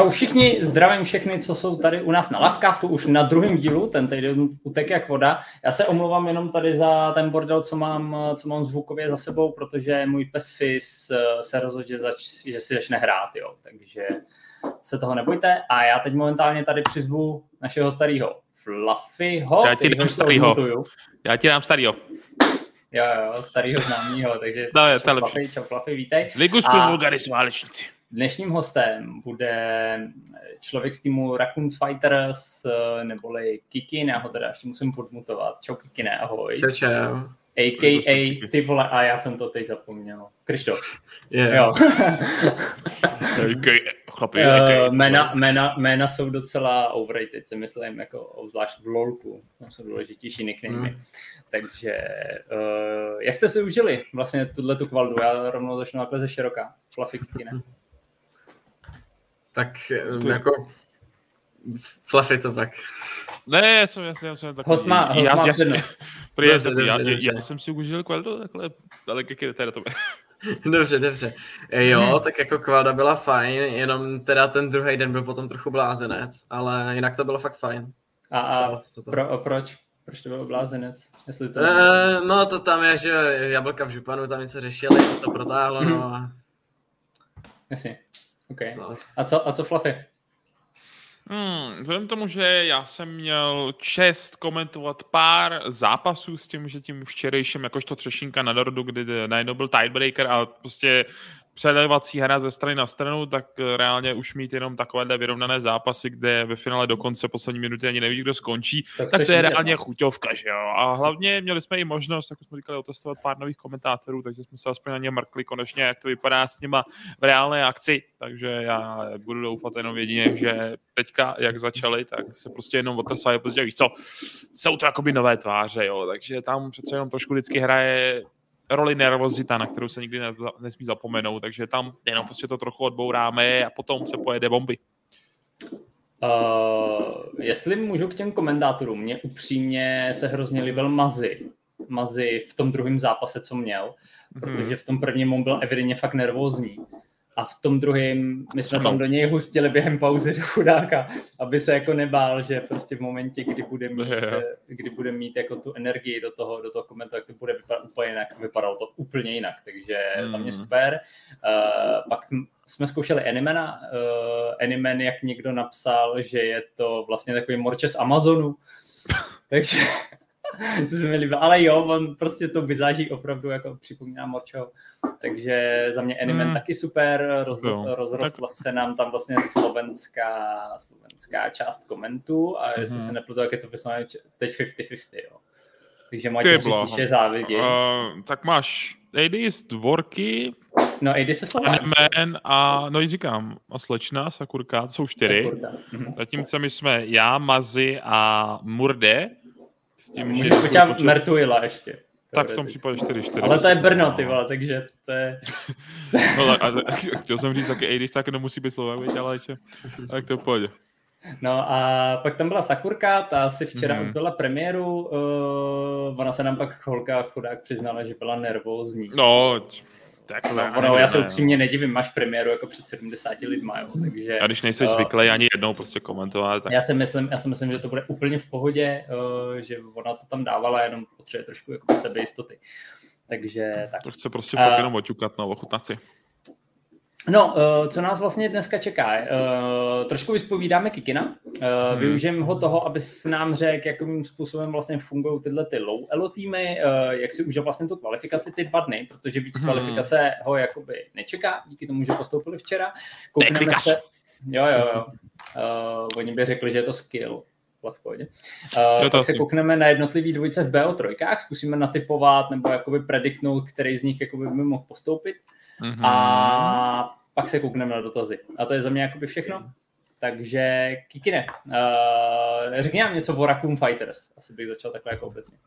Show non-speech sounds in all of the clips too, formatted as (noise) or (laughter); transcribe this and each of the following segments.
čau všichni, zdravím všechny, co jsou tady u nás na Lavcastu, už na druhém dílu, ten týden utek jak voda. Já se omlouvám jenom tady za ten bordel, co mám, co mám zvukově za sebou, protože můj pes Fizz eh, se rozhodl, že, zač, že si začne hrát, jo. takže se toho nebojte. A já teď momentálně tady přizvu našeho starého Fluffyho. Já ti dám starýho. Já ti dám starýho. Jo, jo, starýho známýho, takže no, je, čau, Fluffy, čau Fluffy, vítej. Ligus pro Vulgaris válečníci. Dnešním hostem bude člověk z týmu Raccoons Fighters, neboli Kikin, já ho teda ještě musím podmutovat. Čau Kikine, ahoj. Čau, čau. A.K.A. ty vole, a já jsem to teď zapomněl. Krištof. Yeah. (laughs) Jo. Chlapi, uh, jména, jména, jména, jsou docela overrated, si myslím, jako obzvlášť v LoLku. Tam jsou důležitější nicknamy. Mm. Takže uh, jak jste si užili vlastně tuhle tu kvaldu? Já rovnou začnu takhle ze široká. Fluffy Kikine. (laughs) Tak to... jako Fluffy, co pak? Ne, já jsem, já jsem, já jsem takový... Host má, host já, má já, přednost. (laughs) já, já, já, já, jsem si užil kvaldu takhle, ale Kikine, teda to (laughs) Dobře, dobře. Jo, hmm. tak jako kvalda byla fajn, jenom teda ten druhý den byl potom trochu blázenec, ale jinak to bylo fakt fajn. A, a to... pro, proč? Proč to byl blázenec? Jestli to... E, no to tam je, že jablka v županu tam něco řešili, že to protáhlo, hmm. no a... Jasně, OK. No. A co, a co Fluffy? Hmm, vzhledem tomu, že já jsem měl čest komentovat pár zápasů s tím, že tím včerejším jakožto třešinka na dorodu, kdy najednou byl tiebreaker a prostě předávací hra ze strany na stranu, tak eh, reálně už mít jenom takovéhle vyrovnané zápasy, kde ve finále do konce poslední minuty ani neví, kdo skončí, tak, tak to je reálně chuťovka, že jo. A hlavně měli jsme i možnost, jako jsme říkali, otestovat pár nových komentátorů, takže jsme se aspoň na ně mrkli konečně, jak to vypadá s nima v reálné akci, takže já budu doufat jenom jedině, že teďka, jak začali, tak se prostě jenom otrsají, protože víš co, jsou to jakoby nové tváře, jo, takže tam přece jenom trošku vždycky hraje roli nervozita, na kterou se nikdy ne, nesmí zapomenout, takže tam jenom prostě to trochu odbouráme a potom se pojede bomby. Uh, jestli můžu k těm komentátorům, mě upřímně se hrozně líbil Mazy. Mazy v tom druhém zápase, co měl, mhm. protože v tom prvním on byl evidentně fakt nervózní a v tom druhém my jsme tam do něj hustili během pauzy do chudáka, aby se jako nebál, že prostě v momentě, kdy bude mít, yeah. kdy bude mít jako tu energii do toho, do toho komentu, tak to bude vypadat úplně jinak. Vypadalo to úplně jinak, takže mm. za mě super. Uh, pak jsme zkoušeli Animena. Uh, Animen, jak někdo napsal, že je to vlastně takový morče z Amazonu. (laughs) takže (laughs) to se mi líbilo. Ale jo, on prostě to vyzáží opravdu jako připomíná Morčo. Takže za mě Animen hmm. taky super, roz, rozrostla tak... se nám tam vlastně slovenská, slovenská část komentů a jestli hmm. se nepletu, tak je to vysloveně teď 50-50, jo. Takže to píše závidě. Uh, tak máš z dvorky, No, AD se Slovák. Animen a, no říkám, a slečna, Sakurka, to jsou čtyři. Sakurka. Mhm. Zatímco my jsme já, Mazi a Murde, s tím, Můžeš že... počítat Mertuila ještě. Tak v tom případě 4-4. Ale to je Brno, ty vole, takže to je... (laughs) no, a, a, (laughs) chtěl jsem říct taky Adis, tak nemusí být Slovak, víš, ale ještě, tak to pojde. No a pak tam byla Sakurka, ta si včera mm. byla premiéru, uh, ona se nám pak holka chudák přiznala, že byla nervózní. No, tak no, ono, já se upřímně nedivím, máš premiéru jako před 70 lidma, jo, takže... A když nejsi uh, zvyklý ani jednou prostě komentovat, tak... Já si myslím, já si myslím, že to bude úplně v pohodě, uh, že ona to tam dávala, jenom potřebuje trošku jako sebejistoty. Takže tak. To chce prostě uh, fakt jenom oťukat, no, ochutnat si. No, uh, co nás vlastně dneska čeká? Uh, trošku vyspovídáme Kikina. Uh, hmm. Využijeme ho toho, aby s nám řekl, jakým způsobem vlastně fungují tyhle ty low elo týmy, jak si užil vlastně tu kvalifikaci ty dva dny, protože víc hmm. kvalifikace ho jakoby nečeká, díky tomu, že postoupili včera. Koukneme se... Jo, jo, jo. Uh, oni by řekli, že je to skill. V pohodě. Uh, tak se koukneme na jednotlivý dvojice v BO3, zkusíme natypovat nebo jakoby prediktnout, který z nich jakoby by mohl postoupit. Mm-hmm. A pak se koukneme na dotazy. A to je za mě jakoby všechno. Takže Kikine, uh, řekni nám něco o Raccoon Fighters. Asi bych začal takhle jako obecně.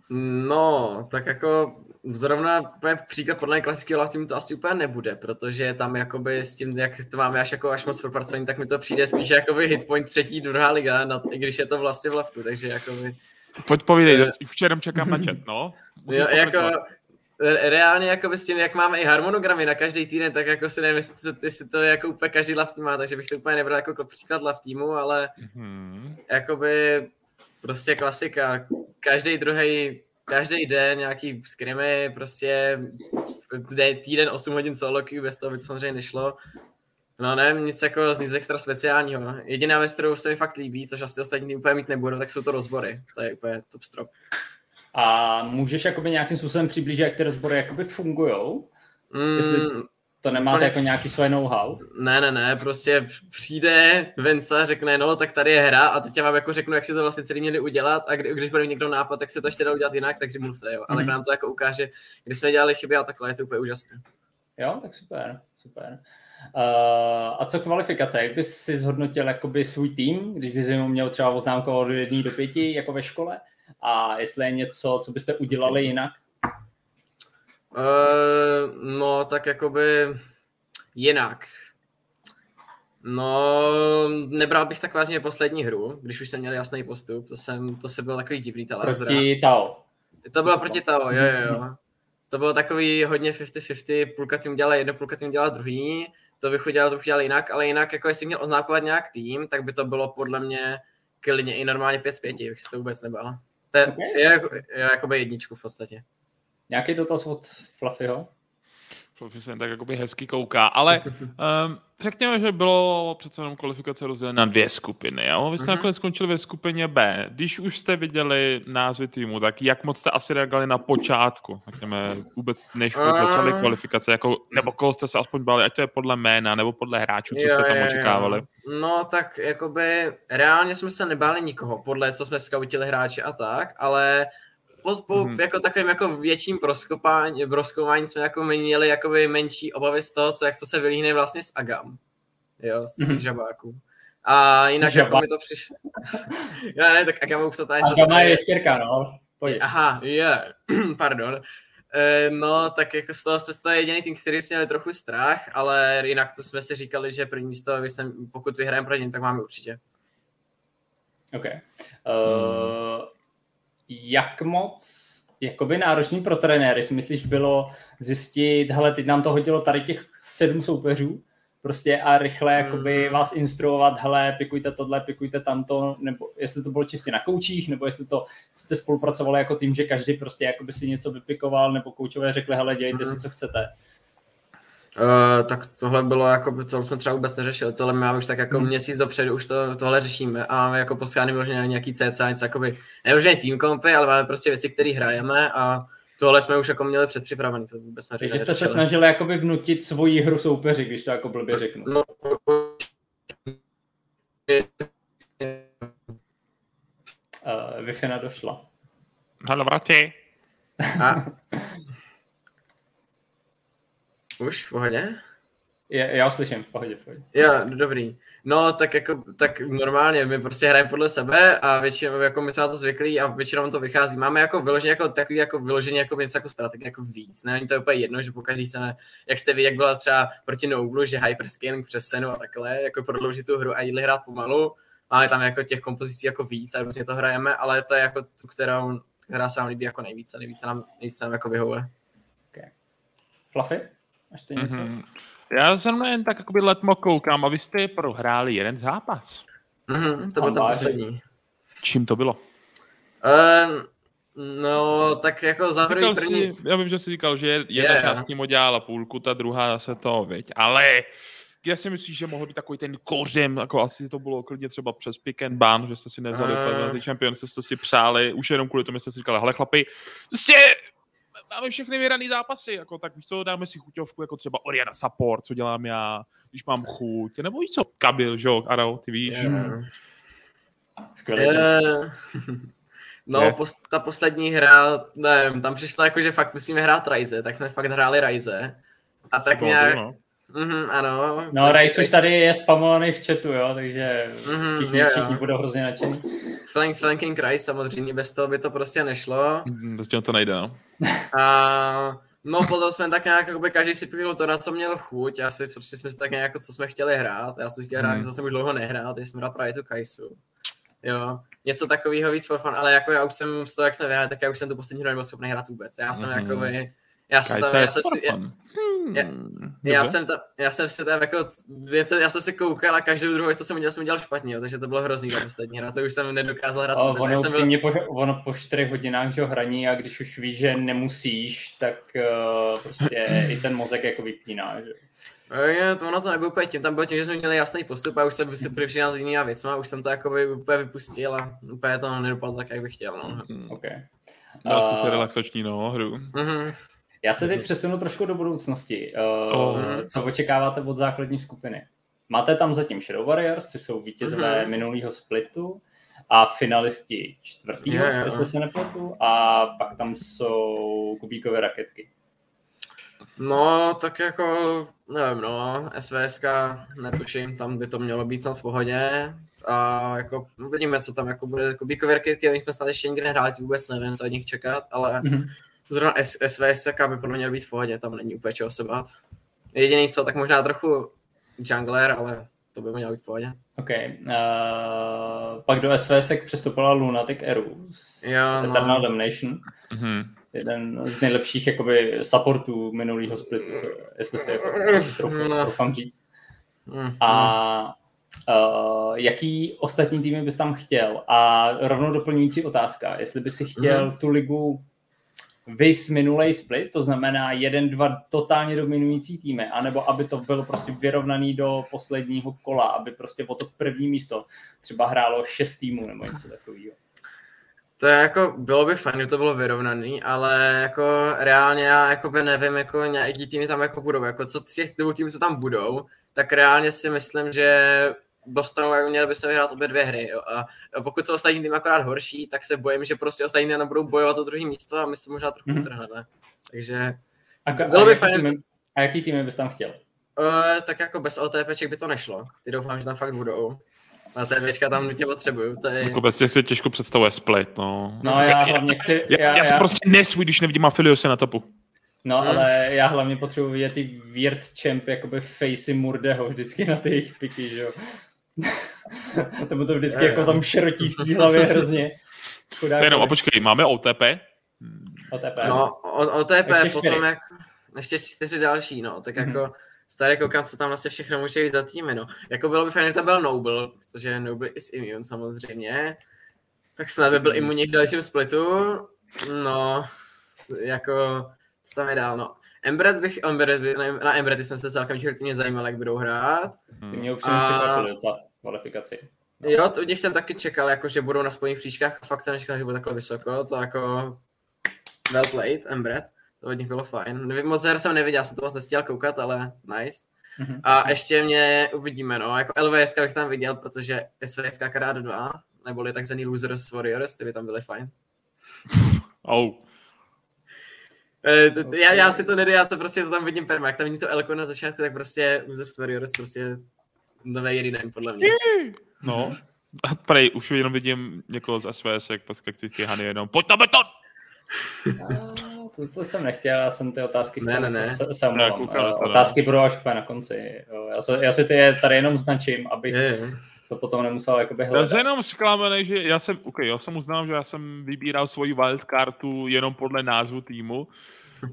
No, tak jako zrovna příklad podle klasického love to asi úplně nebude, protože tam jakoby s tím, jak to máme až jako až moc propracovaný, tak mi to přijde spíš jakoby hitpoint třetí, druhá liga, na, i když je to vlastně v lavku, takže jakoby... Pojď povídej, včera čekám na chat, no. jo, jako, reálně jako s tím, jak máme i harmonogramy na každý týden, tak jako si nevím, jestli to, jestli to jako úplně každý love team má, takže bych to úplně nebral jako příklad love týmu, ale mm-hmm. jakoby prostě klasika. Každý druhý každý den nějaký skrimy, prostě týden 8 hodin solo queue, bez toho by to samozřejmě nešlo. No nevím, nic jako nic extra speciálního. Jediná věc, kterou se mi fakt líbí, což asi ostatní úplně mít nebudou, tak jsou to rozbory. To je úplně top strop. A můžeš jakoby nějakým způsobem přiblížit, jak ty rozbory jakoby fungujou? Mm, Jestli to nemáte ne, jako nějaký svoje know-how? Ne, ne, ne, prostě přijde Venca, řekne, no, tak tady je hra a teď já vám jako řeknu, jak si to vlastně celý měli udělat a kdy, když bude někdo nápad, tak se to ještě dá udělat jinak, takže mluvte, jo. Ale mm. nám to jako ukáže, kdy jsme dělali chyby a takhle, je to úplně úžasné. Jo, tak super, super. Uh, a co kvalifikace? Jak bys si zhodnotil jakoby svůj tým, když bys mu měl třeba oznámku od jedné do pěti, jako ve škole? A jestli je něco, co byste udělali jinak? Uh, no, tak jakoby jinak. No, nebral bych tak vážně poslední hru, když už jsem měl jasný postup. To, jsem, to se byl takový divný telezdra. Proti Tao. To bylo proti Tao, jo, jo, jo. To bylo takový hodně 50-50, půlka tým dělala jedno, půlka tým dělala druhý. To bych udělal, to bych udělal jinak, ale jinak, jako jestli měl oznákovat nějak tým, tak by to bylo podle mě klidně i normálně 5 z 5, bych si to vůbec nebál. To je, okay. je, jako, je jakoby jedničku v podstatě. Nějaký dotaz od Fluffyho? Fluffy se jen tak jakoby hezky kouká, ale um, řekněme, že bylo přece jenom kvalifikace rozdělena na dvě skupiny. Jo? Vy jste uh-huh. nakonec skončili ve skupině B. Když už jste viděli názvy týmu, tak jak moc jste asi reagovali na počátku? Řekněme, vůbec než vůbec začaly kvalifikace, jako, nebo koho jste se aspoň bali, ať to je podle jména nebo podle hráčů, co jo, jste tam jo, očekávali? Jo. No tak jakoby reálně jsme se nebáli nikoho, podle co jsme scoutili hráči a tak, ale po, po mm-hmm. jako takovým jako větším proskoumání jsme jako měli jakoby menší obavy z toho, co, jak co se vylíhne vlastně s Agam. Jo, z těch mm-hmm. žabáků. A jinak Žaba. jako mi to přišlo. (laughs) Já ne, tak Agama už to tady... Agama je štěrka, no. Pojď. Aha, je, yeah. (clears throat) pardon. E, no, tak jako z toho jste to jediný tým, který jsme měli trochu strach, ale jinak to jsme si říkali, že první místo, pokud vyhrajeme proti ním, tak máme určitě. OK. Uh, jak moc jakoby náročný pro trenéry si myslíš bylo zjistit, hele, teď nám to hodilo tady těch sedm soupeřů, prostě a rychle jakoby hmm. vás instruovat, hele, pikujte tohle, pikujte tamto, nebo jestli to bylo čistě na koučích, nebo jestli to jste spolupracovali jako tým, že každý prostě jakoby si něco vypikoval, nebo koučové řekli, hele, dělejte hmm. si, co chcete. Uh, tak tohle bylo jako, to jsme třeba vůbec neřešili, tohle máme už tak jako hmm. měsíc dopředu, už to, tohle řešíme a máme jako posílány možná nějaký CC, něco jakoby, ne tým kompy, ale máme prostě věci, které hrajeme a tohle jsme už jako měli předpřipravený, to vůbec jsme Takže jste se snažili jakoby vnutit svoji hru soupeři, když to jako blbě řeknu. No, Uh, Wi-Fi došla. Halo, vrati. A, (laughs) už, v pohodě? Je, já slyším, v pohodě, v pohodě. Jo, dobrý. No, tak jako, tak normálně, my prostě hrajeme podle sebe a většinou, jako my jsme na to zvyklí a většinou to vychází. Máme jako vyloženě jako takový jako vyloženě jako něco jako strategie jako víc. Ne, to je úplně jedno, že pokaždý chceme, jak jste vy, jak byla třeba proti Nouglu, že hyperscaling přes senu a takhle, jako prodloužit tu hru a jít hrát pomalu. Máme tam jako těch kompozicí jako víc a různě to hrajeme, ale to je jako tu, kterou, která se nám líbí jako nejvíce, nejvíce nám, nejvíce nám jako vyhovuje. Okay. Fluffy? Ještě něco? Mm-hmm. Já jsem jen tak jakoby letmo koukám a vy jste prohráli jeden zápas. Mm-hmm, to byl ten poslední. Čím to bylo? Um, no, tak jako za první... první... Si, já vím, že jsi říkal, že jedna yeah. část tím dělala půlku, ta druhá se to, viď. Ale já si myslím, že mohl být takový ten kořem, jako asi to bylo klidně třeba přes pick and ban, že jste si nevzali uh. ty čempiony, jste si přáli, už jenom kvůli tomu jste si říkali, hele chlapi, prostě máme všechny vyhraný zápasy, jako tak víš co, dáme si chuťovku, jako třeba Oriana Support, co dělám já, když mám chuť, nebo víš co, Kabil, že jo, Aro, ty víš. Yeah. Skvělé. Yeah. (laughs) No, yeah. pos, ta poslední hra, nevím, tam přišla jako, že fakt musíme hrát Ryze, tak jsme fakt hráli Ryze. A tak to nějak, no. Mm-hmm, ano. No, Rice už tady je spamovaný v chatu, jo, takže mm-hmm, všichni, jo, jo. všichni budou hrozně nadšení. Flank, flanking Rice samozřejmě, bez toho by to prostě nešlo. Mm, bez toho to nejde, no. A no, potom jsme tak nějak, jakoby každý si piknul to, na co měl chuť. Já si prostě jsme si tak nějak, jako, co jsme chtěli hrát. Já jsem chtěl hrát, mm. jsem už dlouho nehrál, teď jsem hrál právě tu Kaisu. Jo, něco takového víc for fun, ale jako já už jsem z toho, jak jsem vyhrál, tak já už jsem tu poslední hru nebyl schopný hrát vůbec. Já jsem mm. jakoby, Já jsem tam, já jsem si, já, Hmm, já- já jsem, tam, já jsem si tam jako něco, já jsem si koukal a každou druhou, co jsem udělal, jsem udělal špatně, jo, takže to bylo hrozný ta poslední hra, to už jsem nedokázal hrát. Já ono, jsem byl, po, ono po čtyřech hodinách že hraní a když už víš, že nemusíš, tak uh, prostě (clears throat) i ten mozek jako vypíná. Že? je, to ono to nebylo úplně tím, tam bylo tím, že jsme měli jasný postup a už jsem si připřinal jinými věcma, už jsem to jako by úplně vypustil a úplně to nedopadlo tak, jak bych chtěl. No. Okay. Dal jsi si Uh, relaxační no, hru. Mhm. Já se teď přesunu trošku do budoucnosti. Uh, Oh. Co očekáváte od základní skupiny? Máte tam zatím Shadow Warriors, ty jsou vítězové Mhm. minulého splitu a finalisti čtvrtýho, jo. jestli se nepletu, a pak tam jsou kubíkové raketky. No, tak jako, nevím, no, SVSK, netuším, tam by to mělo být snad v pohodě. A jako uvidíme, co tam jako bude. Kubíkové raketky, my jsme snad ještě nikdy nehráli, vůbec nevím, co od nich čekat, ale Mhm. Zrovna S- SVSK by podle mě měl být v pohodě, tam není úplně čeho se bát. Jediný co, tak možná trochu jungler, ale to by mělo být v pohodě. OK. Uh, pak do SVSek přestoupila Lunatic Eru z Jo, no. Eternal Damnation. Mhm. Jeden z nejlepších jakoby supportů minulého splitu, jestli se jako troufám, No. troufám říct. Mm, A uh, jaký ostatní týmy bys tam chtěl? A rovnou doplňující otázka, jestli by si chtěl Mhm. tu ligu vys minulej split, to znamená jeden, dva totálně dominující týmy, anebo aby to bylo prostě vyrovnaný do posledního kola, aby prostě o to první místo třeba hrálo šest týmů nebo něco takového. To je jako, bylo by fajn, kdyby to bylo vyrovnaný, ale jako reálně já jako by nevím, jako nějaký týmy tam jako budou, jako co z těch dvou týmů, co tam budou, tak reálně si myslím, že dostanou, jako měli bychom vyhrát obě dvě hry, jo. A pokud jsou ostatní týmy akorát horší, tak se bojím, že prostě ostatní týmy budou bojovat o druhé místo a my se možná trochu Mhm. utrhneme. Takže, A, ka- Bylo a, by jaký fajn, týmy, a jaký týmy bys tam chtěl? uh, tak jako bez OTPček by to nešlo. Ty doufám, že tam fakt budou. A TPčka tam nutně potřebuju, to je... Jako bez těch se těžko představuje split, no. No já hlavně chci... Já, já, já jsem prostě nesvůj, když nevidím Afiliose na topu. No, Hmm. ale já hlavně potřebuji vidět ty weird champ, jakoby facey Murdeho vždycky na ty jejich piky, že jo. (laughs) Tomu to vždycky Jo, jako tam šerotí v té hlavě hrozně. Chudák. Jenom, a počkej, máme OTP? OTP. No, o, OTP, Ještě ještě potom čtyři. jak, ještě čtyři další, no, tak jako staré koukám, co tam vlastně všechno může jít za týmy, no. Jako bylo by fajn, že to byl Noble, protože Noble is immune samozřejmě, tak snad by byl Mhm. imunní v dalším splitu, no, jako, co tam je dál, no. Embred bych, Embred by, na, Embredy jsem se celkem mě zajímalo, jak budou hrát. Ty mě upřímně A- překvapili docela v kvalifikaci. No. Jo, to, od nich jsem taky čekal, jako, že budou na spolních příčkách, fakt jsem nečekal, že budou takhle vysoko, to jako well played, Embred, to od nich bylo fajn. Nevím, Moc her jsem neviděl, já jsem to moc nestěl koukat, ale nice. Mhm. A ještě mě uvidíme, no, jako LVS bych tam viděl, protože SVS krát dva, neboli takzvaný Losers Warriors, ty by tam byly fajn. Oh. E, t- já, já si to nedě, já to prostě to tam vidím perma, jak tam vidím to Elko na začátku, tak prostě Losers Warriors prostě nové jediném, podle mě. No. A prej, už jenom vidím někoho z SVS, jak perspektivky Hany jenom, pojď na beton! A, To, to, jsem nechtěl, já jsem ty otázky Ne, chtěl. ne, ne. Se, se omlouvám. Ne, Eh, no. otázky budou až na konci. Jo, Já, se, já si ty je tady jenom značím, abych Je, je. To potom nemusel jakoby Já hledat. jsem jenom zklamaný, že já jsem, okay, já jsem uznal, že já jsem vybíral svoji wildcardu jenom podle názvu týmu,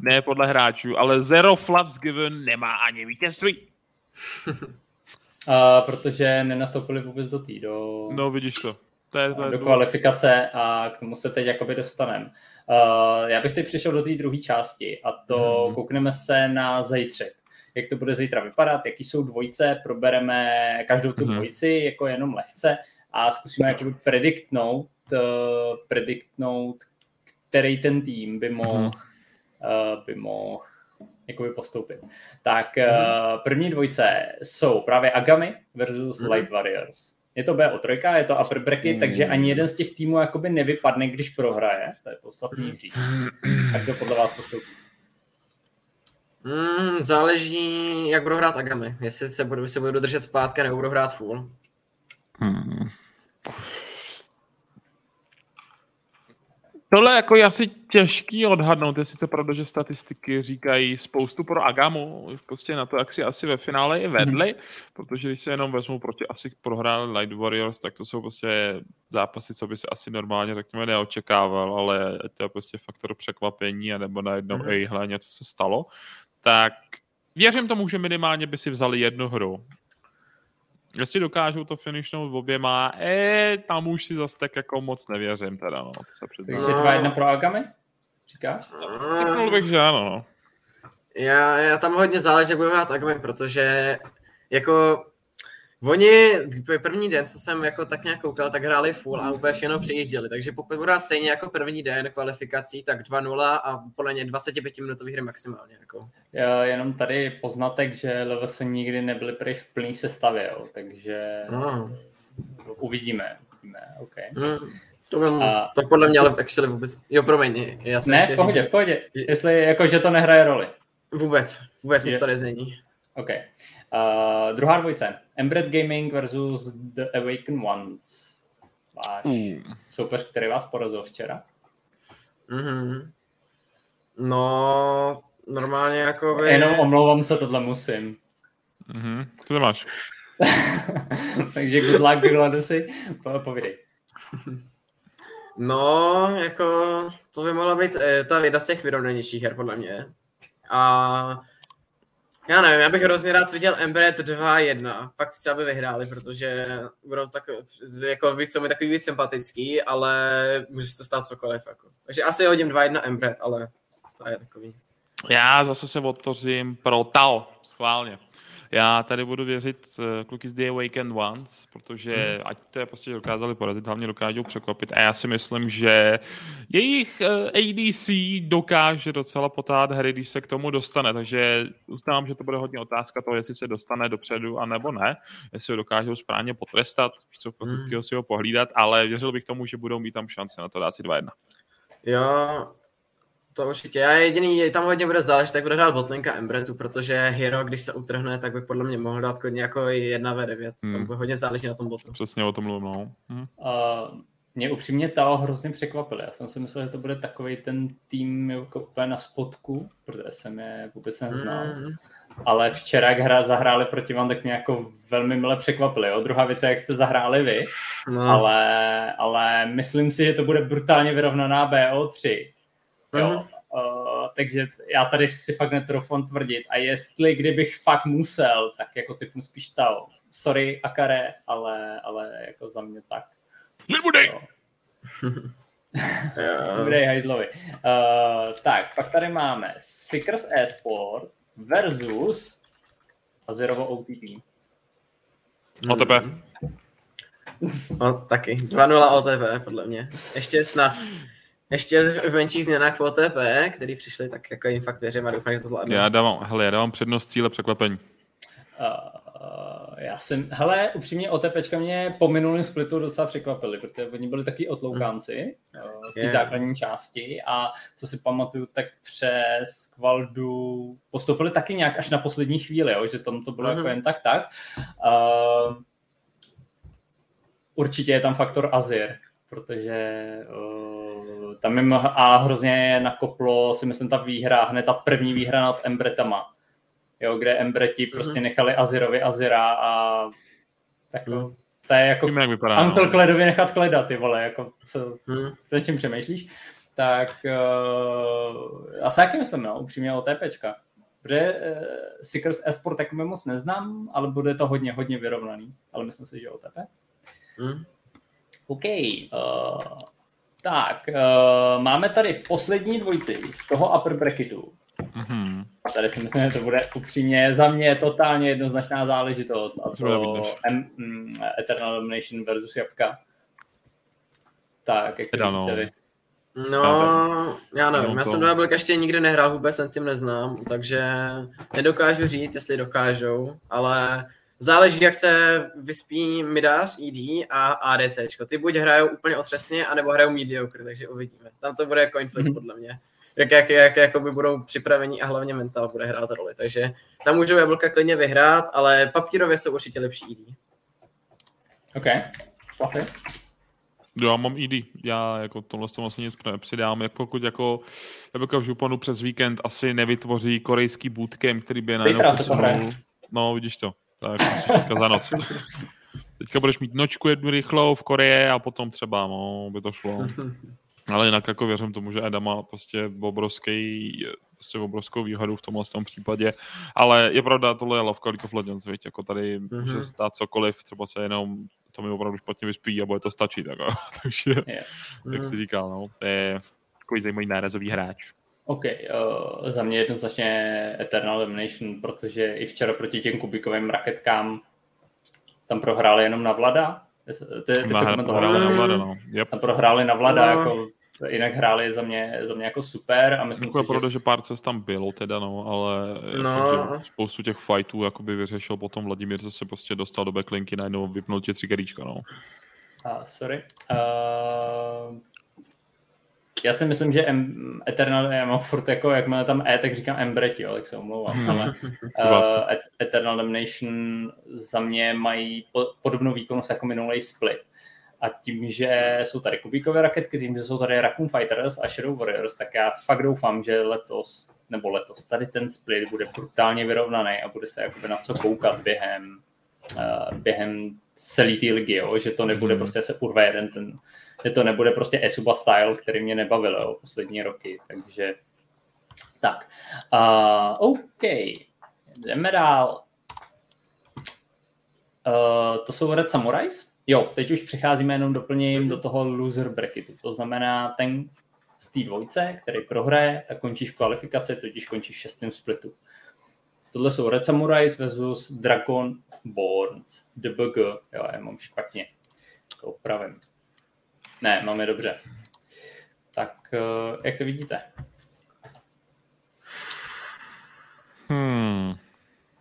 ne podle hráčů, ale Zero Flaps Given nemá ani vítězství. A, protože nenastoupili vůbec do té, do, No vidíš to. To je, to je do kvalifikace a k tomu se teď jakoby dostaneme. Uh, já bych teď přišel do té druhé části a to Mhm. koukneme se na zítřek. Jak to bude zítra vypadat, jaký jsou dvojce, probereme každou tu Mhm. dvojici jako jenom lehce a zkusíme jakoby prediktnout, uh, prediktnout, který ten tým by mohl, uh, by mohl jakoby postoupit. Tak uh, první dvojce jsou právě Agami versus. Light Warriors. Je to BO3, je to upper bracket, Mm. takže ani jeden z těch týmů jakoby nevypadne, když prohraje. To je podstatný říct. (clears throat) Tak to podle vás postoupí. Mm, záleží, jak budou hrát Agami. Jestli se budou, se budou držet zpátky, nebo budou hrát full. Hmm. Tohle jako je asi těžký odhadnout, je sice pravda, že statistiky říkají spoustu pro Agamu, prostě na to, jak si asi ve finále i vedli, hmm. protože když se jenom vezmu proti asi prohráli Light Warriors, tak to jsou prostě zápasy, co by se asi normálně, řekněme, neočekával, ale to je prostě faktor překvapení, nebo najednou, hmm. ejhle, něco se stalo, tak věřím tomu, že minimálně by si vzali jednu hru. Jestli dokážou to finishnout oběma, e, tam už si zase tak jako moc nevěřím teda, no, to se přiznám. Takže dva jedna pro Agami? Říkáš? Typnul bych, že ano, no. Já, já tam hodně záleží, jak budu hrát Agami, protože jako Oni první den, co jsem jako tak nějak koukal, tak hráli full a úplně všechno přejížděli, takže pokud budou stejně jako první den kvalifikací, tak 2-0 a podle mě 25 minutový hry maximálně. Jako. Já, jenom tady poznatek, že se nikdy nebyli pryč v plný sestavě, jo, takže no. uvidíme. uvidíme okay. hmm. To, vím, a... to podle mě ale actually vůbec, jo promiň. Já ne, v pohodě, v pohodě. Jestli jako, že to nehraje roli. Vůbec, vůbec nic tady není. Okay. Uh, druhá dvojce. Embred Gaming versus The Awaken Ones. Váš mm. soupeř, který vás porazil včera. Mm-hmm. No, normálně jako by... Jenom omlouvám se, tohle musím. Mm-hmm. Co to máš? (laughs) Takže good luck, Gladysy. Po, povídej. No, jako to by mohla být eh, ta věda z těch vyrovnanějších her, podle mě. A já nevím, já bych hrozně rád viděl Embraer 2-1. Fakt chci, aby vyhráli, protože budou tak, jako víc, jsou mi takový víc sympatický, ale může se stát cokoliv. Jako. Takže asi hodím 2-1 Embraer, ale to je takový. Já zase se odtořím pro Tao, schválně. Já tady budu věřit uh, kluky z The Awakened Ones, protože hmm. ať to je prostě dokázali porazit, hlavně dokážou překvapit. A já si myslím, že jejich eh, ADC dokáže docela potát hry, když se k tomu dostane. Takže uznávám, že to bude hodně otázka toho, jestli se dostane dopředu a nebo ne. Jestli ho dokážou správně potrestat, co hmm. si ho pohlídat, ale věřil bych tomu, že budou mít tam šance na to dát si 2-1. Jo, to určitě. Já jediný, tam hodně bude záležet, tak bude hrát botlinka Embretu, protože Hero, když se utrhne, tak by podle mě mohl dát klidně jako 1v9. Hmm. Tam bude hodně záležet na tom botu. Přesně o tom mluvím, no. Hmm. Uh, mě upřímně Tao hrozně překvapil. Já jsem si myslel, že to bude takový ten tým jako úplně na spodku, protože jsem je vůbec neznal. Hmm. Ale včera, jak hra zahráli proti vám, tak mě jako velmi mile překvapili. Jo? Druhá věc je, jak jste zahráli vy, no. ale, ale myslím si, že to bude brutálně vyrovnaná BO3 Jo? Mm-hmm. Uh, takže já tady si fakt netrofám tvrdit. A jestli kdybych fakt musel, tak jako typu spíš Tao. Sorry, Akare, ale, ale jako za mě tak. Nebudej! (laughs) (laughs) Nebudej hajzlovi. Uh, tak, pak tady máme Seekers Esport versus Azerovo OTP. OTP. No, taky. 2-0 OTP, podle mě. Ještě s nás ještě v menších změnách v OTP, který přišli, tak jako jim fakt věřím a doufám, že to zvládnu. Já dávám, hele, já dávám přednost cíle překvapení. Uh, já jsem, hele, upřímně OTPčka mě po minulém splitu docela překvapili, protože oni byli taky otloukánci mm. uh, v té yeah. základní části a co si pamatuju, tak přes Kvaldu postoupili taky nějak až na poslední chvíli, jo, že tam to bylo mm. jako jen tak tak. Uh, určitě je tam faktor Azir, protože uh, tam jim a hrozně nakoplo, si myslím, ta výhra, hned ta první výhra nad Embretama, jo, kde Embreti mm-hmm. prostě nechali Azirovi Azira a tak mm. to je jako Víme, jak vypadá, Uncle no. Kledovi nechat kleda, ty vole, jako co, mm. co čím přemýšlíš, tak uh, já se jaký myslím, no, upřímně o TPčka. Protože uh, Seekers Esport tak moc neznám, ale bude to hodně, hodně vyrovnaný. Ale myslím si, že OTP. Mm. OK. Uh, tak, uh, máme tady poslední dvojici z toho upper bracketu. Mm-hmm. Tady si myslím, že to bude upřímně za mě totálně jednoznačná záležitost. A to M, mm, Eternal Domination versus Jabka. Tak, jak to no. No, já nevím, já jsem Diabolka ještě nikdy nehrál, vůbec jsem tím neznám, takže nedokážu říct, jestli dokážou, ale záleží, jak se vyspí Midář, ED a ADC. Ty buď hrajou úplně otřesně, anebo hrajou mediocre, takže uvidíme. Tam to bude coin flip, mm-hmm. podle mě. Jak, jak, jak, jak by budou připraveni a hlavně mental bude hrát roli. Takže tam můžou jablka klidně vyhrát, ale papírově jsou určitě lepší ED. OK. Okay. Já mám ED, já jako tohle s tom vlastně nic nepřidám, jak pokud jako Rebecca v Županu přes víkend asi nevytvoří korejský bootcamp, který by najednou. No, vidíš to, tak musíš za noc. Teďka budeš mít nočku jednu rychlou v Koreji a potom třeba, no, by to šlo. Ale jinak jako věřím tomu, že Eda má prostě obrovský, prostě obrovskou výhodu v tomhle tom případě. Ale je pravda, tohle je lovka League of Legends, viď? jako tady mm-hmm. může stát cokoliv, třeba se jenom to mi opravdu špatně vyspí a bude to stačit. Jako. (laughs) Takže, yeah. jak si říkal, no, to je takový zajímavý nárazový hráč. OK, uh, za mě jednoznačně Eternal Domination, protože i včera proti těm kubikovým raketkám tam prohráli jenom na Vlada. Ty, ty jste prohráli na Vlada, no. Yep. Tam prohráli na Vlada, no. jako jinak hráli za mě, za mě jako super a myslím jako si, pravda, že... že pár cest tam bylo teda, no, ale no. Že spoustu těch fightů jakoby vyřešil potom Vladimír, co se prostě dostal do backlinky, najednou vypnul tě tři garíčka, no. Uh, sorry. Uh, já si myslím, že M- Eternal, já mám furt jako, jak máme tam E, tak říkám Embret, jo, tak se omlouvám, hmm. ale (laughs) uh, Eternal Damnation za mě mají po, podobnou výkonnost jako minulý split. A tím, že jsou tady kubíkové raketky, tím, že jsou tady Raccoon Fighters a Shadow Warriors, tak já fakt doufám, že letos, nebo letos, tady ten split bude brutálně vyrovnaný a bude se jakoby na co koukat během, uh, během celé té ligy, jo? že to nebude mm. prostě se urve jeden ten, že to nebude prostě Esuba style, který mě nebavil jo, poslední roky, takže tak. Uh, OK, jdeme dál. Uh, to jsou Red Samurais? Jo, teď už přecházíme jenom doplněním do toho loser bracketu. To znamená ten z té dvojce, který prohraje, tak končíš kvalifikaci, totiž končíš v šestém splitu. Tohle jsou Red Samurais versus Dragon Borns. DBG, jo, já mám špatně. To opravím. Ne, máme dobře. Tak uh, jak to vidíte? Hmm.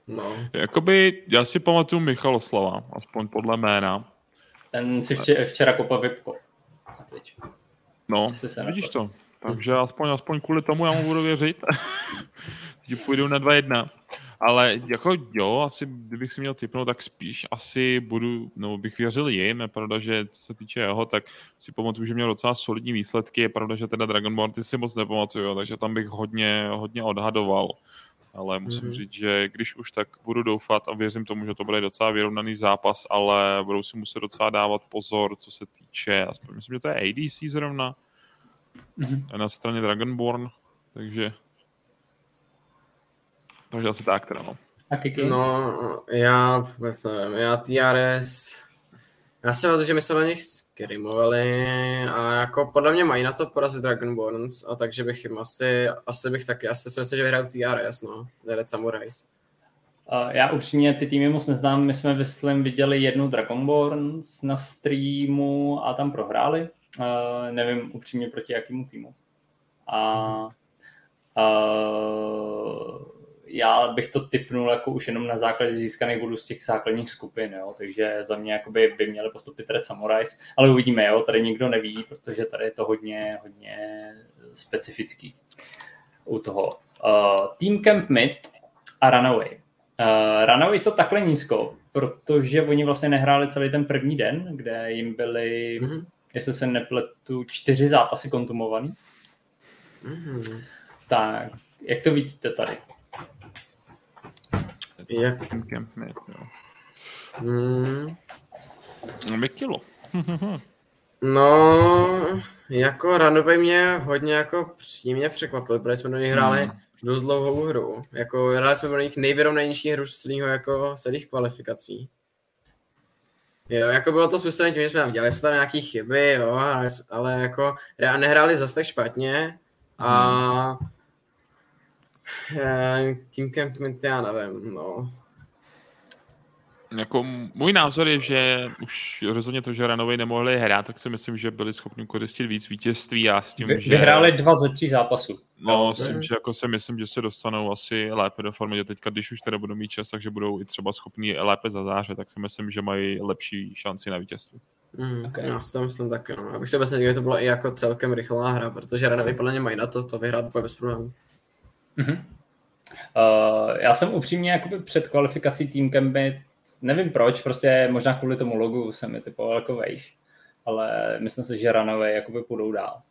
No. Jakoby, já si pamatuju Michaloslava, aspoň podle jména. Ten si včera, včera kopal vypko. No, vidíš to. Takže aspoň, aspoň kvůli tomu já mu budu věřit. (laughs) že půjdu na 2-1. Ale jako jo, asi kdybych si měl typnout, tak spíš asi budu, no bych věřil jim, je pravda, že co se týče jeho, tak si pamatuju, že měl docela solidní výsledky, je pravda, že teda Dragon Ball ty si moc nepamatuju, takže tam bych hodně, hodně odhadoval. Ale musím mm-hmm. říct, že když už tak budu doufat a věřím tomu, že to bude docela vyrovnaný zápas, ale budou si muset docela dávat pozor, co se týče, aspoň myslím, že to je ADC zrovna, mm-hmm. na straně Dragonborn, takže takže asi tak teda, no. A Kiki? No, já vůbec nevím. Já TRS... Já si to, že my jsme na nich skrimovali a jako podle mě mají na to porazit Dragonborns a takže bych jim asi, asi bych taky, asi si myslím, že vyhraju TRS, no, Red Samurais. Uh, já upřímně ty týmy moc neznám, my jsme myslím viděli jednu Dragonborns na streamu a tam prohráli. Uh, nevím upřímně proti jakému týmu. A uh, já bych to typnul jako už jenom na základě získaných bodů z těch základních skupin, jo? takže za mě jakoby by měli postupit Red Samurais, ale uvidíme, jo? tady nikdo neví, protože tady je to hodně, hodně specifický u toho. Uh, Team Camp Mid a Runaway. Uh, Runaway jsou takhle nízko, protože oni vlastně nehráli celý ten první den, kde jim byly, mm-hmm. jestli se nepletu, čtyři zápasy kontumovaný. Mm-hmm. Tak, jak to vidíte tady? Jak? Camp Mate, jo. Hmm. No, kilo. (laughs) no, jako Runaway mě hodně jako přímě překvapil, protože jsme do nich hráli hmm. dost dlouhou hru. Jako hráli jsme do nich nejvyrovnanější hru z celého jako celých kvalifikací. Jo, jako bylo to způsobené tím, že jsme tam dělali jsme tam nějaký chyby, jo, ale jako nehráli zase tak špatně a hmm Team Campment, já nevím, no. Jako můj názor je, že už rozhodně to, že Ranovej nemohli hrát, tak si myslím, že byli schopni koristit víc vítězství a s tím, Vy, že... Vyhráli dva ze tří zápasů. No, s tím, že jako si myslím, že se dostanou asi lépe do formy, že teďka, když už teda budou mít čas, takže budou i třeba schopni lépe zazářet, tak si myslím, že mají lepší šanci na vítězství. Mm, okay. Já si to myslím taky, no. Abych si obecně že to byla i jako celkem rychlá hra, protože Ranovej podle mě mají na to, to vyhrát bez problémů. Mm-hmm. Uh, já jsem upřímně jakoby před kvalifikací Team Gambit, nevím proč, prostě možná kvůli tomu logu jsem je typoval jako vejš, ale myslím si, že Runaway jakoby půjdou dál.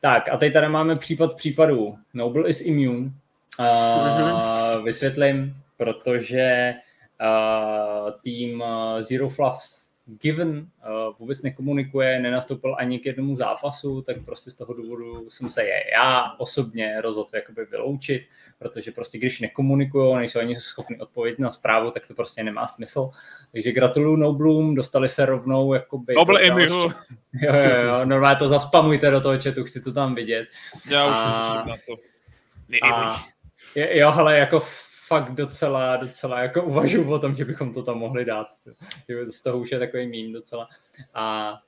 Tak a teď tady máme případ případů. Noble is immune. Uh, mm-hmm. Vysvětlím, protože uh, tým Zero Fluffs Given uh, vůbec nekomunikuje, nenastoupil ani k jednomu zápasu, tak prostě z toho důvodu jsem se je já osobně rozhodl jakoby vyloučit, protože prostě když nekomunikují, nejsou ani schopni odpovědět na zprávu, tak to prostě nemá smysl. Takže gratuluju Nobloom, dostali se rovnou jakoby... Noble. Jo, jo, jo, normálně to zaspamujte do toho chatu, chci to tam vidět. Já už a... na to. A... Jo, ale jako fakt docela, docela jako uvažuji o tom, že bychom to tam mohli dát. Z toho už je takový mím docela. A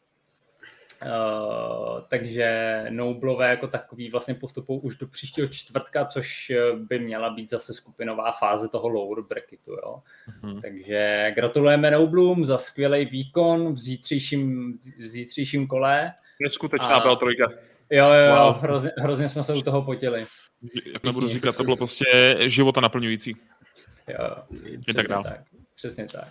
Uh, takže Noblové jako takový vlastně postupují už do příštího čtvrtka, což by měla být zase skupinová fáze toho lower bracketu. Jo. Uh-huh. Takže gratulujeme Noblům za skvělý výkon v zítřejším, v zítřejším kole. Neskutečná a... trojka. Jo, jo, jo, wow. hrozně, hrozně jsme se u toho potili jak nebudu říkat, to bylo prostě života naplňující. Jo, přesně tak, dál. tak. Přesně tak.